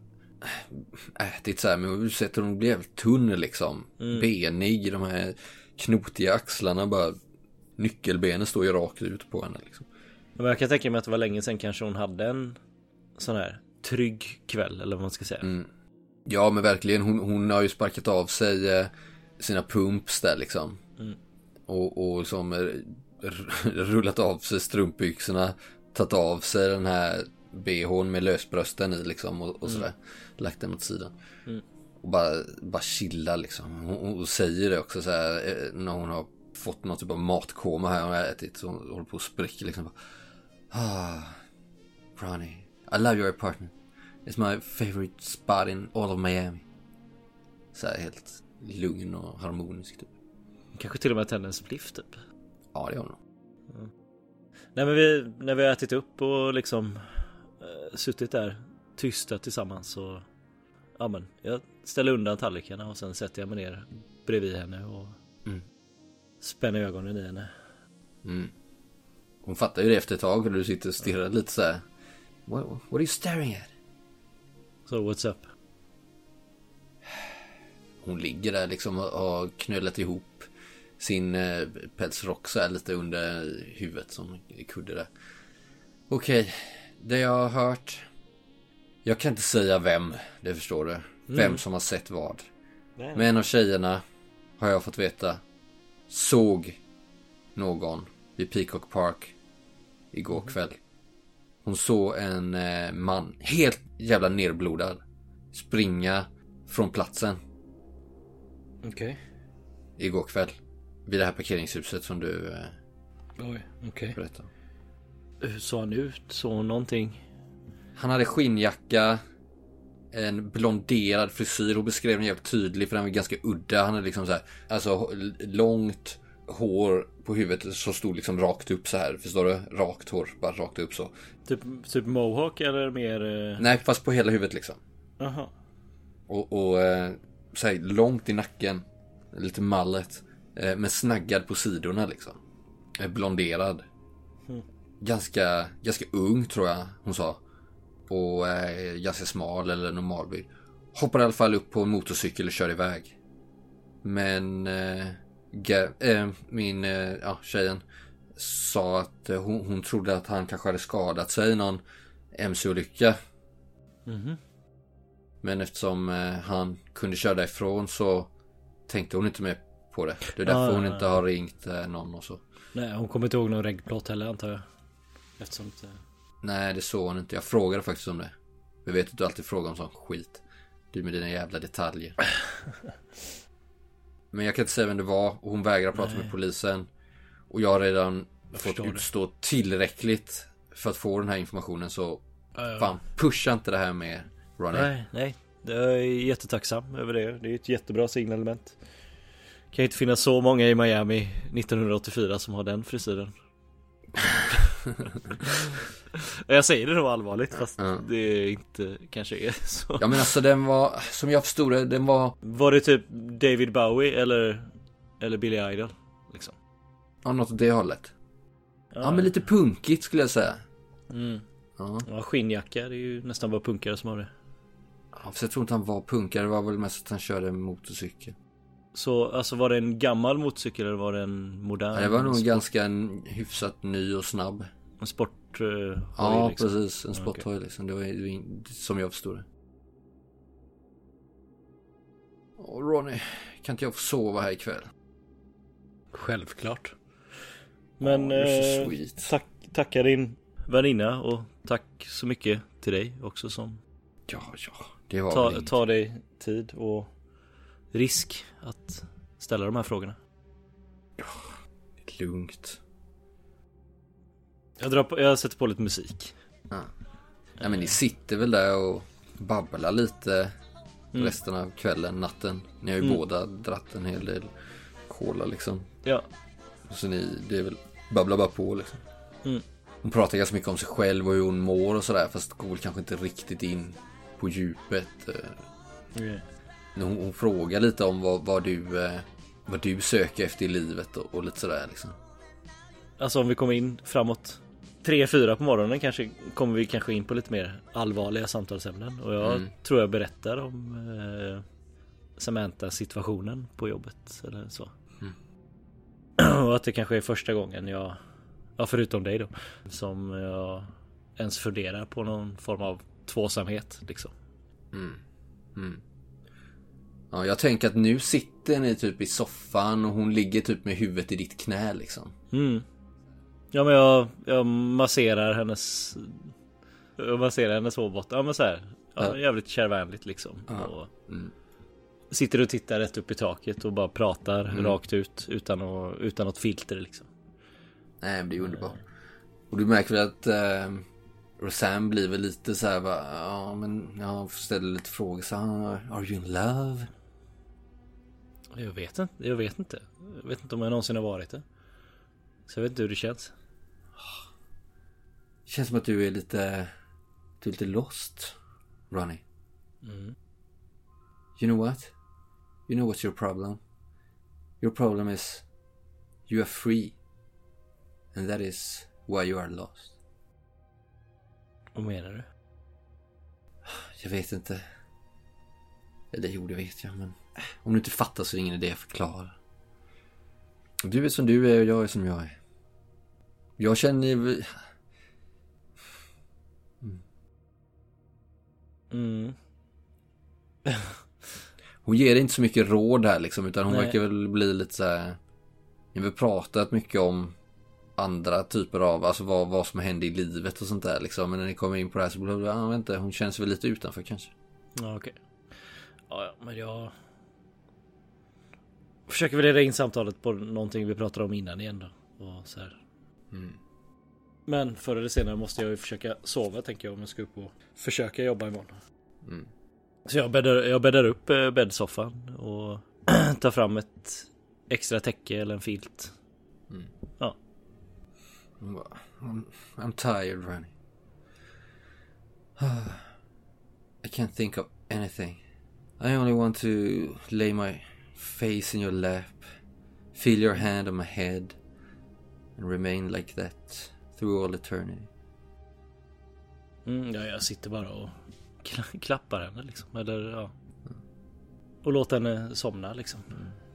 ätit så här, men hon sätter hon jävligt tunn liksom. Benig, de här knotiga axlarna bara. Nyckelbenen står ju rakt ut på henne liksom. Men jag kan tänka mig att det var länge sedan kanske hon hade en sån här trygg kväll eller vad man ska säga. Mm. Ja men verkligen, hon, hon har ju sparkat av sig eh, sina pumps där liksom. Mm. Och, och som eh, rullat av sig strumpbyxorna, tagit av sig den här bhn med lösbrösten i liksom och, och sådär. Mm. Lagt den åt sidan. Mm. Och bara, bara chilla liksom. Hon, hon säger det också så här eh, när hon har fått något typ av matkoma här. Hon har ätit så hon håller på att spricka liksom. Ah, Ronnie, I love your apartment. It's my favorite spot in all of Miami. Så här helt lugn och harmonisk typ. Kanske till och med tänder en spliff typ. Ja, det har hon. Mm. Nej men vi, när vi har ätit upp och liksom äh, suttit där tysta tillsammans så Ja men jag ställer undan tallrikarna och sen sätter jag mig ner bredvid henne och mm. spänner ögonen i henne. Mm. Hon fattar ju det efter ett tag för du sitter och stirrar lite så här. What, what are you staring at? Så so, what's up? Hon ligger där liksom och har knölat ihop sin eh, pälsrock så lite under huvudet som kudde där. Okej, okay. det jag har hört. Jag kan inte säga vem, det förstår du. Mm. Vem som har sett vad. Men en av tjejerna har jag fått veta såg någon vid Peacock Park igår mm. kväll. Hon såg en eh, man, helt jävla nerblodad, springa från platsen. Okej. Okay. Igår kväll. Vid det här parkeringshuset som du eh, Oj, okej. Okay. berättade. Hur såg han ut? Såg hon någonting? Han hade skinnjacka, en blonderad frisyr. Hon beskrev den jävligt tydligt för den var ganska udda. Han hade liksom så här, alltså långt hår på huvudet som stod liksom rakt upp så här. Förstår du? Rakt hår, bara rakt upp så. Typ, typ mohawk eller mer? Eh... Nej, fast på hela huvudet liksom. Aha. Och, och eh, så här, långt i nacken. Lite mallet. Eh, men snaggad på sidorna liksom. Blonderad. Mm. Ganska, ganska ung tror jag hon sa. Och eh, ganska smal eller normalbyggd. Hoppade i alla fall upp på en motorcykel och körde iväg. Men eh, äh, min, äh, ja, tjejen sa att äh, hon, hon trodde att han kanske hade skadat sig i någon mc-olycka. Mm. Men eftersom han kunde köra därifrån så tänkte hon inte mer på det. Det är därför ah, hon inte har ringt någon och så. Nej, hon kommer inte ihåg någon reggplåt heller antar jag. Eftersom inte... Nej, det såg hon inte. Jag frågade faktiskt om det. Jag vet att du alltid frågar om sån skit. Du med dina jävla detaljer. Men jag kan inte säga vem det var och hon vägrar prata Nej. med polisen. Och jag har redan jag fått utstå det. tillräckligt för att få den här informationen så ja. fan pusha inte det här med Ronny. Nej, nej. Jag är jättetacksam över det. Det är ett jättebra signalement. Det kan inte finnas så många i Miami 1984 som har den frisyren. jag säger det nog allvarligt fast ja. det inte kanske är så. Ja men alltså den var, som jag förstod det, den var Var det typ David Bowie eller, eller Billy Idol? Liksom? Ja, något åt det hållet. Ja. ja men lite punkigt skulle jag säga. Mm. Ja. ja, skinnjacka, det är ju nästan bara punkare som har det. Ja, fast jag tror inte han var punkare, det var väl mest att han körde motorcykel. Så alltså var det en gammal motorcykel eller var det en modern? Ja, det var nog sport... ganska en hyfsat ny och snabb. En sporthoj? Uh, ja, liksom. precis. En sporthoj okay. liksom. Det var som jag förstod det. Åh, Ronny, kan inte jag få sova här ikväll? Självklart. Men oh, eh, tack, tacka din väninna och tack så mycket till dig också som Ja, ja, det var ta, ta dig tid och risk att ställa de här frågorna. Ja, lugnt. Jag, drar på, jag sätter på lite musik. Ja. ja men ni sitter väl där och babblar lite mm. resten av kvällen, natten. Ni har ju mm. båda dratt en hel del cola liksom. Ja. Så ni, det är väl babbla bara på liksom. Mm. Hon pratar ganska mycket om sig själv och hur hon mår och sådär. Fast går väl kanske inte riktigt in på djupet. Mm. Hon, hon frågar lite om vad, vad, du, eh, vad du söker efter i livet och, och lite sådär liksom. Alltså om vi kommer in framåt 3-4 på morgonen kanske kommer vi kanske in på lite mer allvarliga samtalsämnen. Och jag mm. tror jag berättar om eh, Samantha situationen på jobbet eller så. Mm. Och att det kanske är första gången jag, ja förutom dig då, som jag ens funderar på någon form av tvåsamhet liksom. Ja, jag tänker att nu sitter ni typ i soffan och hon ligger typ med huvudet i ditt knä liksom. Mm. Ja men jag, jag masserar hennes Jag masserar hennes hårbotten. Ja men så här. Ja, Ja. Jävligt kärvänligt liksom. Ja. Och Mm. sitter och tittar rätt upp i taket och bara pratar rakt ut utan, att, utan något filter liksom. Nej, men det är underbart. Och du märker väl att eh, Rosanne blir väl lite så här, va, ja men jag ställer lite frågor så här, are you in love? Jag vet inte. Jag vet inte. Jag vet inte om jag någonsin har varit det. Så jag vet inte hur det känns. Det känns som att du är lite, du är lite lost, Ronnie. Mm. You know what? You know what's your problem? Your problem is you are free. And that is why you are lost. Vad menar du? Jag vet inte. Eller jo, det vet jag, men om du inte fattar så är det ingen idé att förklara. Du är som du är och jag är som jag är. Jag känner ju... Mm. Hon ger inte så mycket råd här liksom, utan hon Nej. verkar väl bli lite så här... Vi har pratat mycket om andra typer av, alltså vad, vad som händer i livet och sånt där liksom. Men när ni kommer in på det här så blir det, jag vet inte, hon känns väl lite utanför kanske. Ja okej. Ja, ja men jag Försöker väl leda in samtalet på någonting vi pratade om innan igen då. Och så. Mm. Men förr eller senare måste jag ju försöka sova tänker jag om jag ska upp och försöka jobba imorgon. Mm. Så jag bäddar, jag bäddar upp eh, bäddsoffan och tar fram ett extra täcke eller en filt. Ja. Hon bara, I'm, I'm tired, Ronnie. I can't think of anything. I only want to lay my face in your lap, feel your hand on my head, and remain like that through all eternity. Mm, ja, jag sitter bara och kla- klappar henne liksom. Eller ja. Och låter henne somna liksom.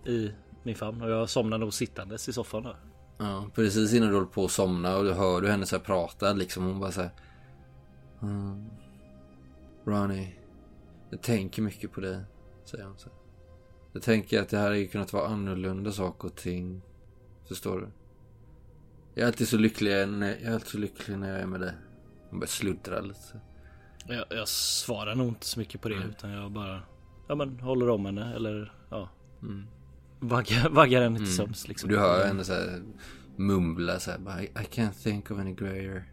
I min famn. Och jag somnar nog sittandes i soffan då. Ja, precis innan du håller på att somna och du hör du henne så här prata liksom. Hon bara så här. Mm, Ronnie, jag tänker mycket på dig, säger hon så. Jag tänker att det här hade ju kunnat vara annorlunda saker och ting. Förstår du? Jag är alltid så lycklig när, jag är alltid så lycklig när jag är med dig. Hon börjar sluddra lite. Jag, jag svarar nog inte så mycket på det utan jag bara Ja men håller om henne eller ja Mm. Vaggar, vaggar henne till sömns liksom du hör henne så här mumla så här. bara, I, I can't think of any greater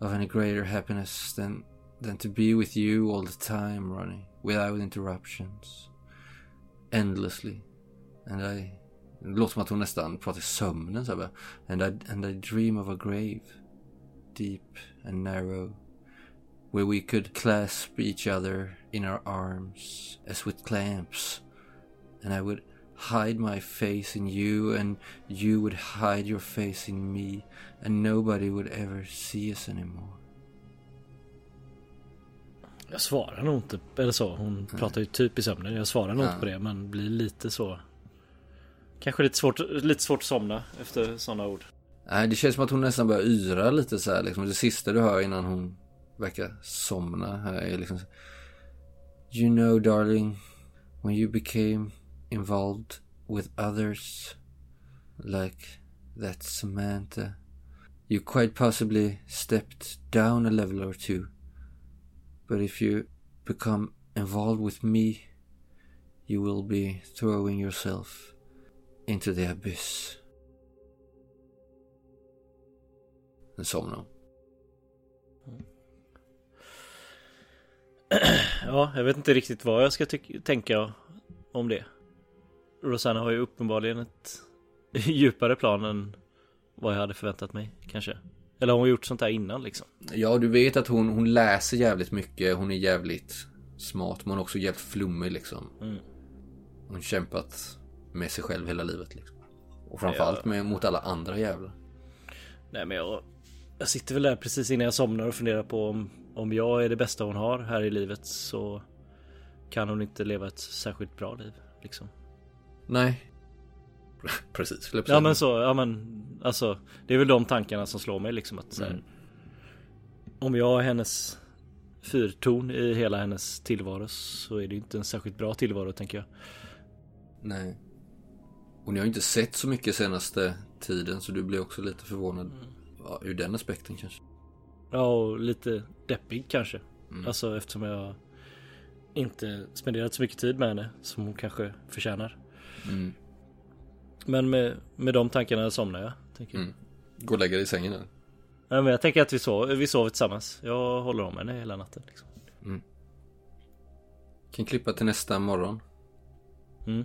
of any greater happiness than than to be with you all the time, Ronnie, without interruptions, endlessly. And I, det låter som att hon nästan pratar i sömnen så här. And I and I dream of a grave, deep and narrow. Where we could clasp each other in our arms as with clamps. And I would hide my face in you, and you would hide your face in me, and nobody would ever see us anymore. Jag svarar nog inte eller så. Hon pratar ju typ i sömnen. Jag svarar nog inte på det men blir lite så Kanske lite svårt, lite svårt att somna efter sådana ord. Nej, det känns som att hon nästan börjar yra lite så här. Liksom. Det sista du hör innan hon verkar somna här är liksom You know darling, when you became involved with others like that Samantha, you quite possibly stepped down a level or two. But if you become involved with me, you will be throwing yourself into the abyss. Sen somnade hon. Ja, jag vet inte riktigt vad jag ska tänka om det. Rosanna har ju uppenbarligen ett djupare plan än vad jag hade förväntat mig kanske. Eller har hon gjort sånt här innan liksom? Ja, du vet att hon, hon läser jävligt mycket. Hon är jävligt smart, men hon är också jävligt flummig liksom. Mm. Hon kämpat med sig själv hela livet liksom. Och framförallt med, mot alla andra jävlar. Nej men jag, jag sitter väl där precis innan jag somnar och funderar på om, om jag är det bästa hon har här i livet så kan hon inte leva ett särskilt bra liv liksom. Nej. Precis, Ja men så, ja men alltså det är väl de tankarna som slår mig liksom att så här, Mm. om jag är hennes fyrtorn i hela hennes tillvaro så är det inte en särskilt bra tillvaro tänker jag. Nej. Och ni har inte sett så mycket senaste tiden så du blir också lite förvånad. Ja, ur den aspekten kanske. Ja, och lite deppig kanske. Alltså eftersom jag inte spenderat så mycket tid med henne som hon kanske förtjänar. Mm. Men med, med de tankarna somnar jag. Tänker jag. Mm. Gå och lägga dig i sängen eller? Nej, men jag tänker att vi, sov, vi sover tillsammans. Jag håller om henne hela natten. Liksom. Kan klippa till nästa morgon. Mm.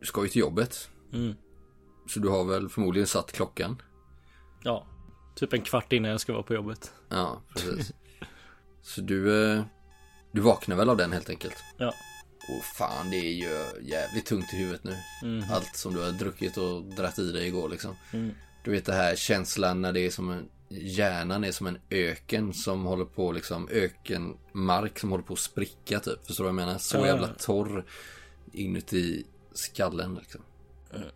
Du ska ju till jobbet. Mm. Så du har väl förmodligen satt klockan. Ja, typ en kvart innan jag ska vara på jobbet. Ja, precis. så du, eh, du vaknar väl av den helt enkelt? Ja. Och fan, det är ju jävligt tungt i huvudet nu. Mhm. Allt som du har druckit och dratt i dig igår liksom. Mm. Du vet det här känslan när det är som en Hjärnan är som en öken som håller på liksom ökenmark som håller på att spricka typ. Förstår du vad jag menar? Så jävla torr inuti skallen liksom. Mm.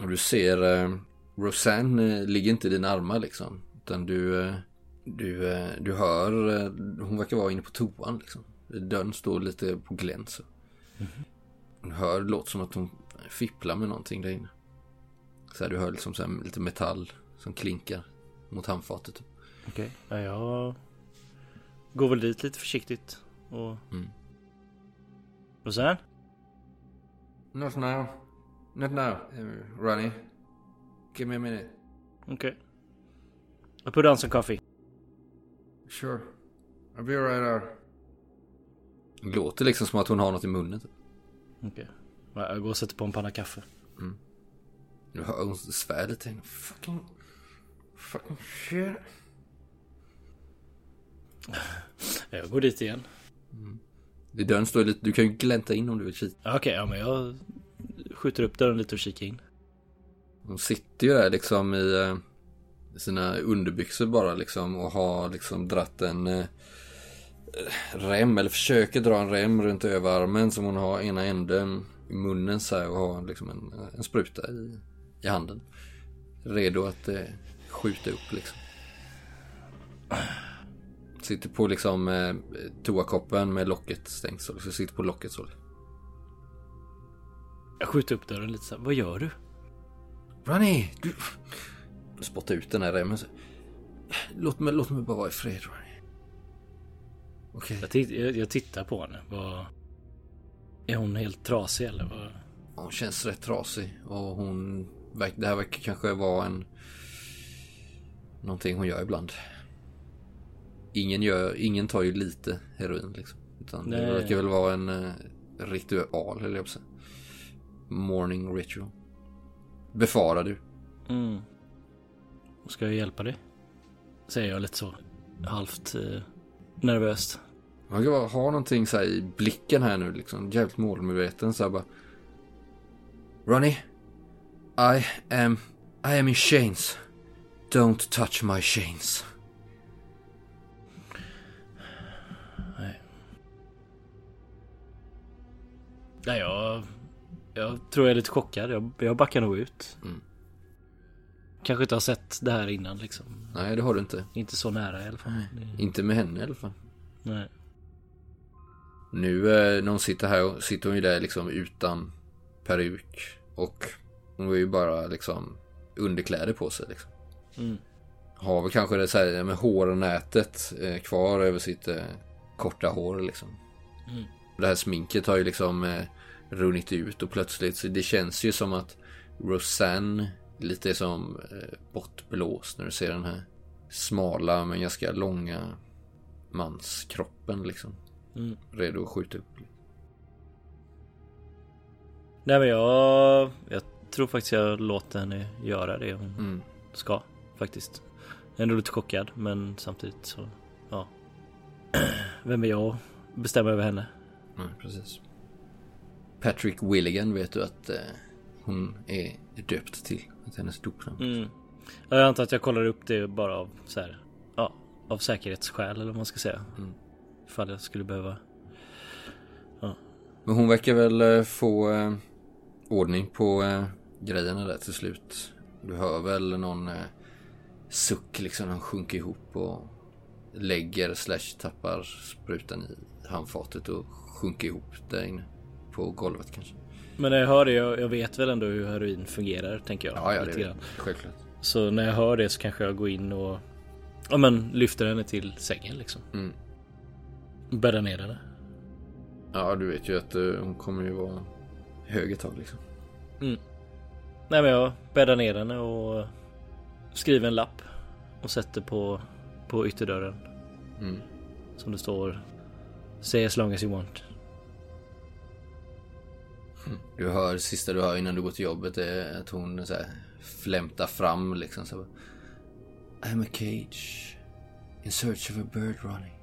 Och du ser eh, Rosanne eh, ligger inte i dina armar liksom. Utan du, eh, du, eh, du hör, eh, hon verkar vara inne på toan liksom. Dörren står lite på glänt så. Du hör, det låter som att hon fipplar med någonting där inne. Så här, du hör liksom så här, lite metall som klinkar mot handfatet. Okej. Ja, jag går väl dit lite försiktigt. Och... Mm. Och sen? Not now. Not now. Uh, Ronnie. Give me a minute. Okej. I put on some coffee. Sure. I'll be right out. Låter liksom som att hon har något i munnen. Typ. Okej. Ja, Jag går och sätter på en panna kaffe. Du hör hon svär lite. Fucking... Fucking shit. Jag går dit igen. Det dörren står lite... Du kan ju glänta in om du vill kika. Okej, ja men jag skjuter upp dörren lite och kikar in. Hon sitter ju där liksom i eh, sina underbyxor bara liksom och har liksom dratt en eh, rem eller försöker dra en rem runt överarmen som hon har ena änden i munnen så här och har liksom en, en spruta i, i handen. Redo att eh, skjuta upp liksom. Sitter på liksom eh, toakoppen med locket stängt så liksom, sitter på locket så. Jag skjuter upp dörren lite så här. Vad gör du? Ronnie! Du... Spotta ut den här remmen. Låt mig, låt mig bara vara i fred Ronnie. Okej. Jag, titt- jag, jag tittar på henne. Vad... Är hon helt trasig eller? Vad... Hon känns rätt trasig och hon... Det här verkar kanske vara en... Någonting hon gör ibland. Ingen, gör, ingen tar ju lite heroin liksom. Utan det Nej. verkar väl vara en uh, ritual eller jag. Morning ritual. Befarar du? Mm. Ska jag hjälpa dig? Säger jag lite så. Halvt eh, nervöst. Man kan bara ha någonting så i blicken här nu liksom. Jävligt målmedveten så här bara. Ronnie. I am... I am in chains. Don't touch my chains. Nej, jag... Jag tror jag är lite chockad. Jag, jag backar nog ut. Mm. Kanske inte har sett det här innan liksom. Nej, det har du inte. Inte så nära i alla fall. Det- Inte med henne i alla fall. Nej. Nu eh, när hon sitter här sitter hon ju där liksom utan peruk. Och hon har ju bara liksom underkläder på sig liksom. Mm. Har väl kanske det så här med hårnätet eh, kvar över sitt eh, korta hår liksom. Mm. Det här sminket har ju liksom runnit ut och plötsligt så det känns ju som att Rosanne lite som bortblåst när du ser den här smala men ganska långa manskroppen liksom. Mm. Redo att skjuta upp. Nej men jag... Jag tror faktiskt jag låter henne göra det hon Mm. ska. Faktiskt. Jag är ändå lite chockad men samtidigt så... Ja. Vem är jag att bestämma över henne? Nej, precis. Patrick Willigan vet du att eh, hon är döpt till. Att hennes dopnamn. Mm. Jag antar att jag kollar upp det bara av så här, ja, av säkerhetsskäl eller vad man ska säga. Mm. Ifall jag skulle behöva. Men hon verkar väl eh, få eh, ordning på eh, grejerna där till slut. Du hör väl någon eh, suck liksom. Han sjunker ihop och lägger slash tappar sprutan i handfatet och sjunker ihop där inne. På golvet kanske. Men när jag hör det, jag, jag vet väl ändå hur heroin fungerar tänker jag. Ja, ja det lite grann. självklart. Så när jag hör det så kanske jag går in och ja, men lyfter henne till sängen liksom. Mm. Bäddar ner henne. Ja, du vet ju att eh, hon kommer ju vara hög ett tag liksom. Nej men jag bäddar ner henne och skriver en lapp och sätter på, på ytterdörren. Mm. Som det står Say as long as you want. Du hör, sista du hör innan du går till jobbet är att hon så här flämtar fram liksom så här, I'm a cage in search of a bird Ronnie.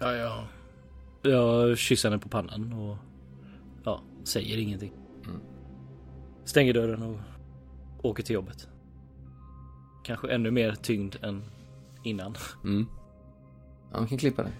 Ja, ja. Jag kysser henne på pannan och ja, säger ingenting. Mm. Stänger dörren och åker till jobbet. Kanske ännu mer tyngd än innan. Mm. Ja, man kan klippa det.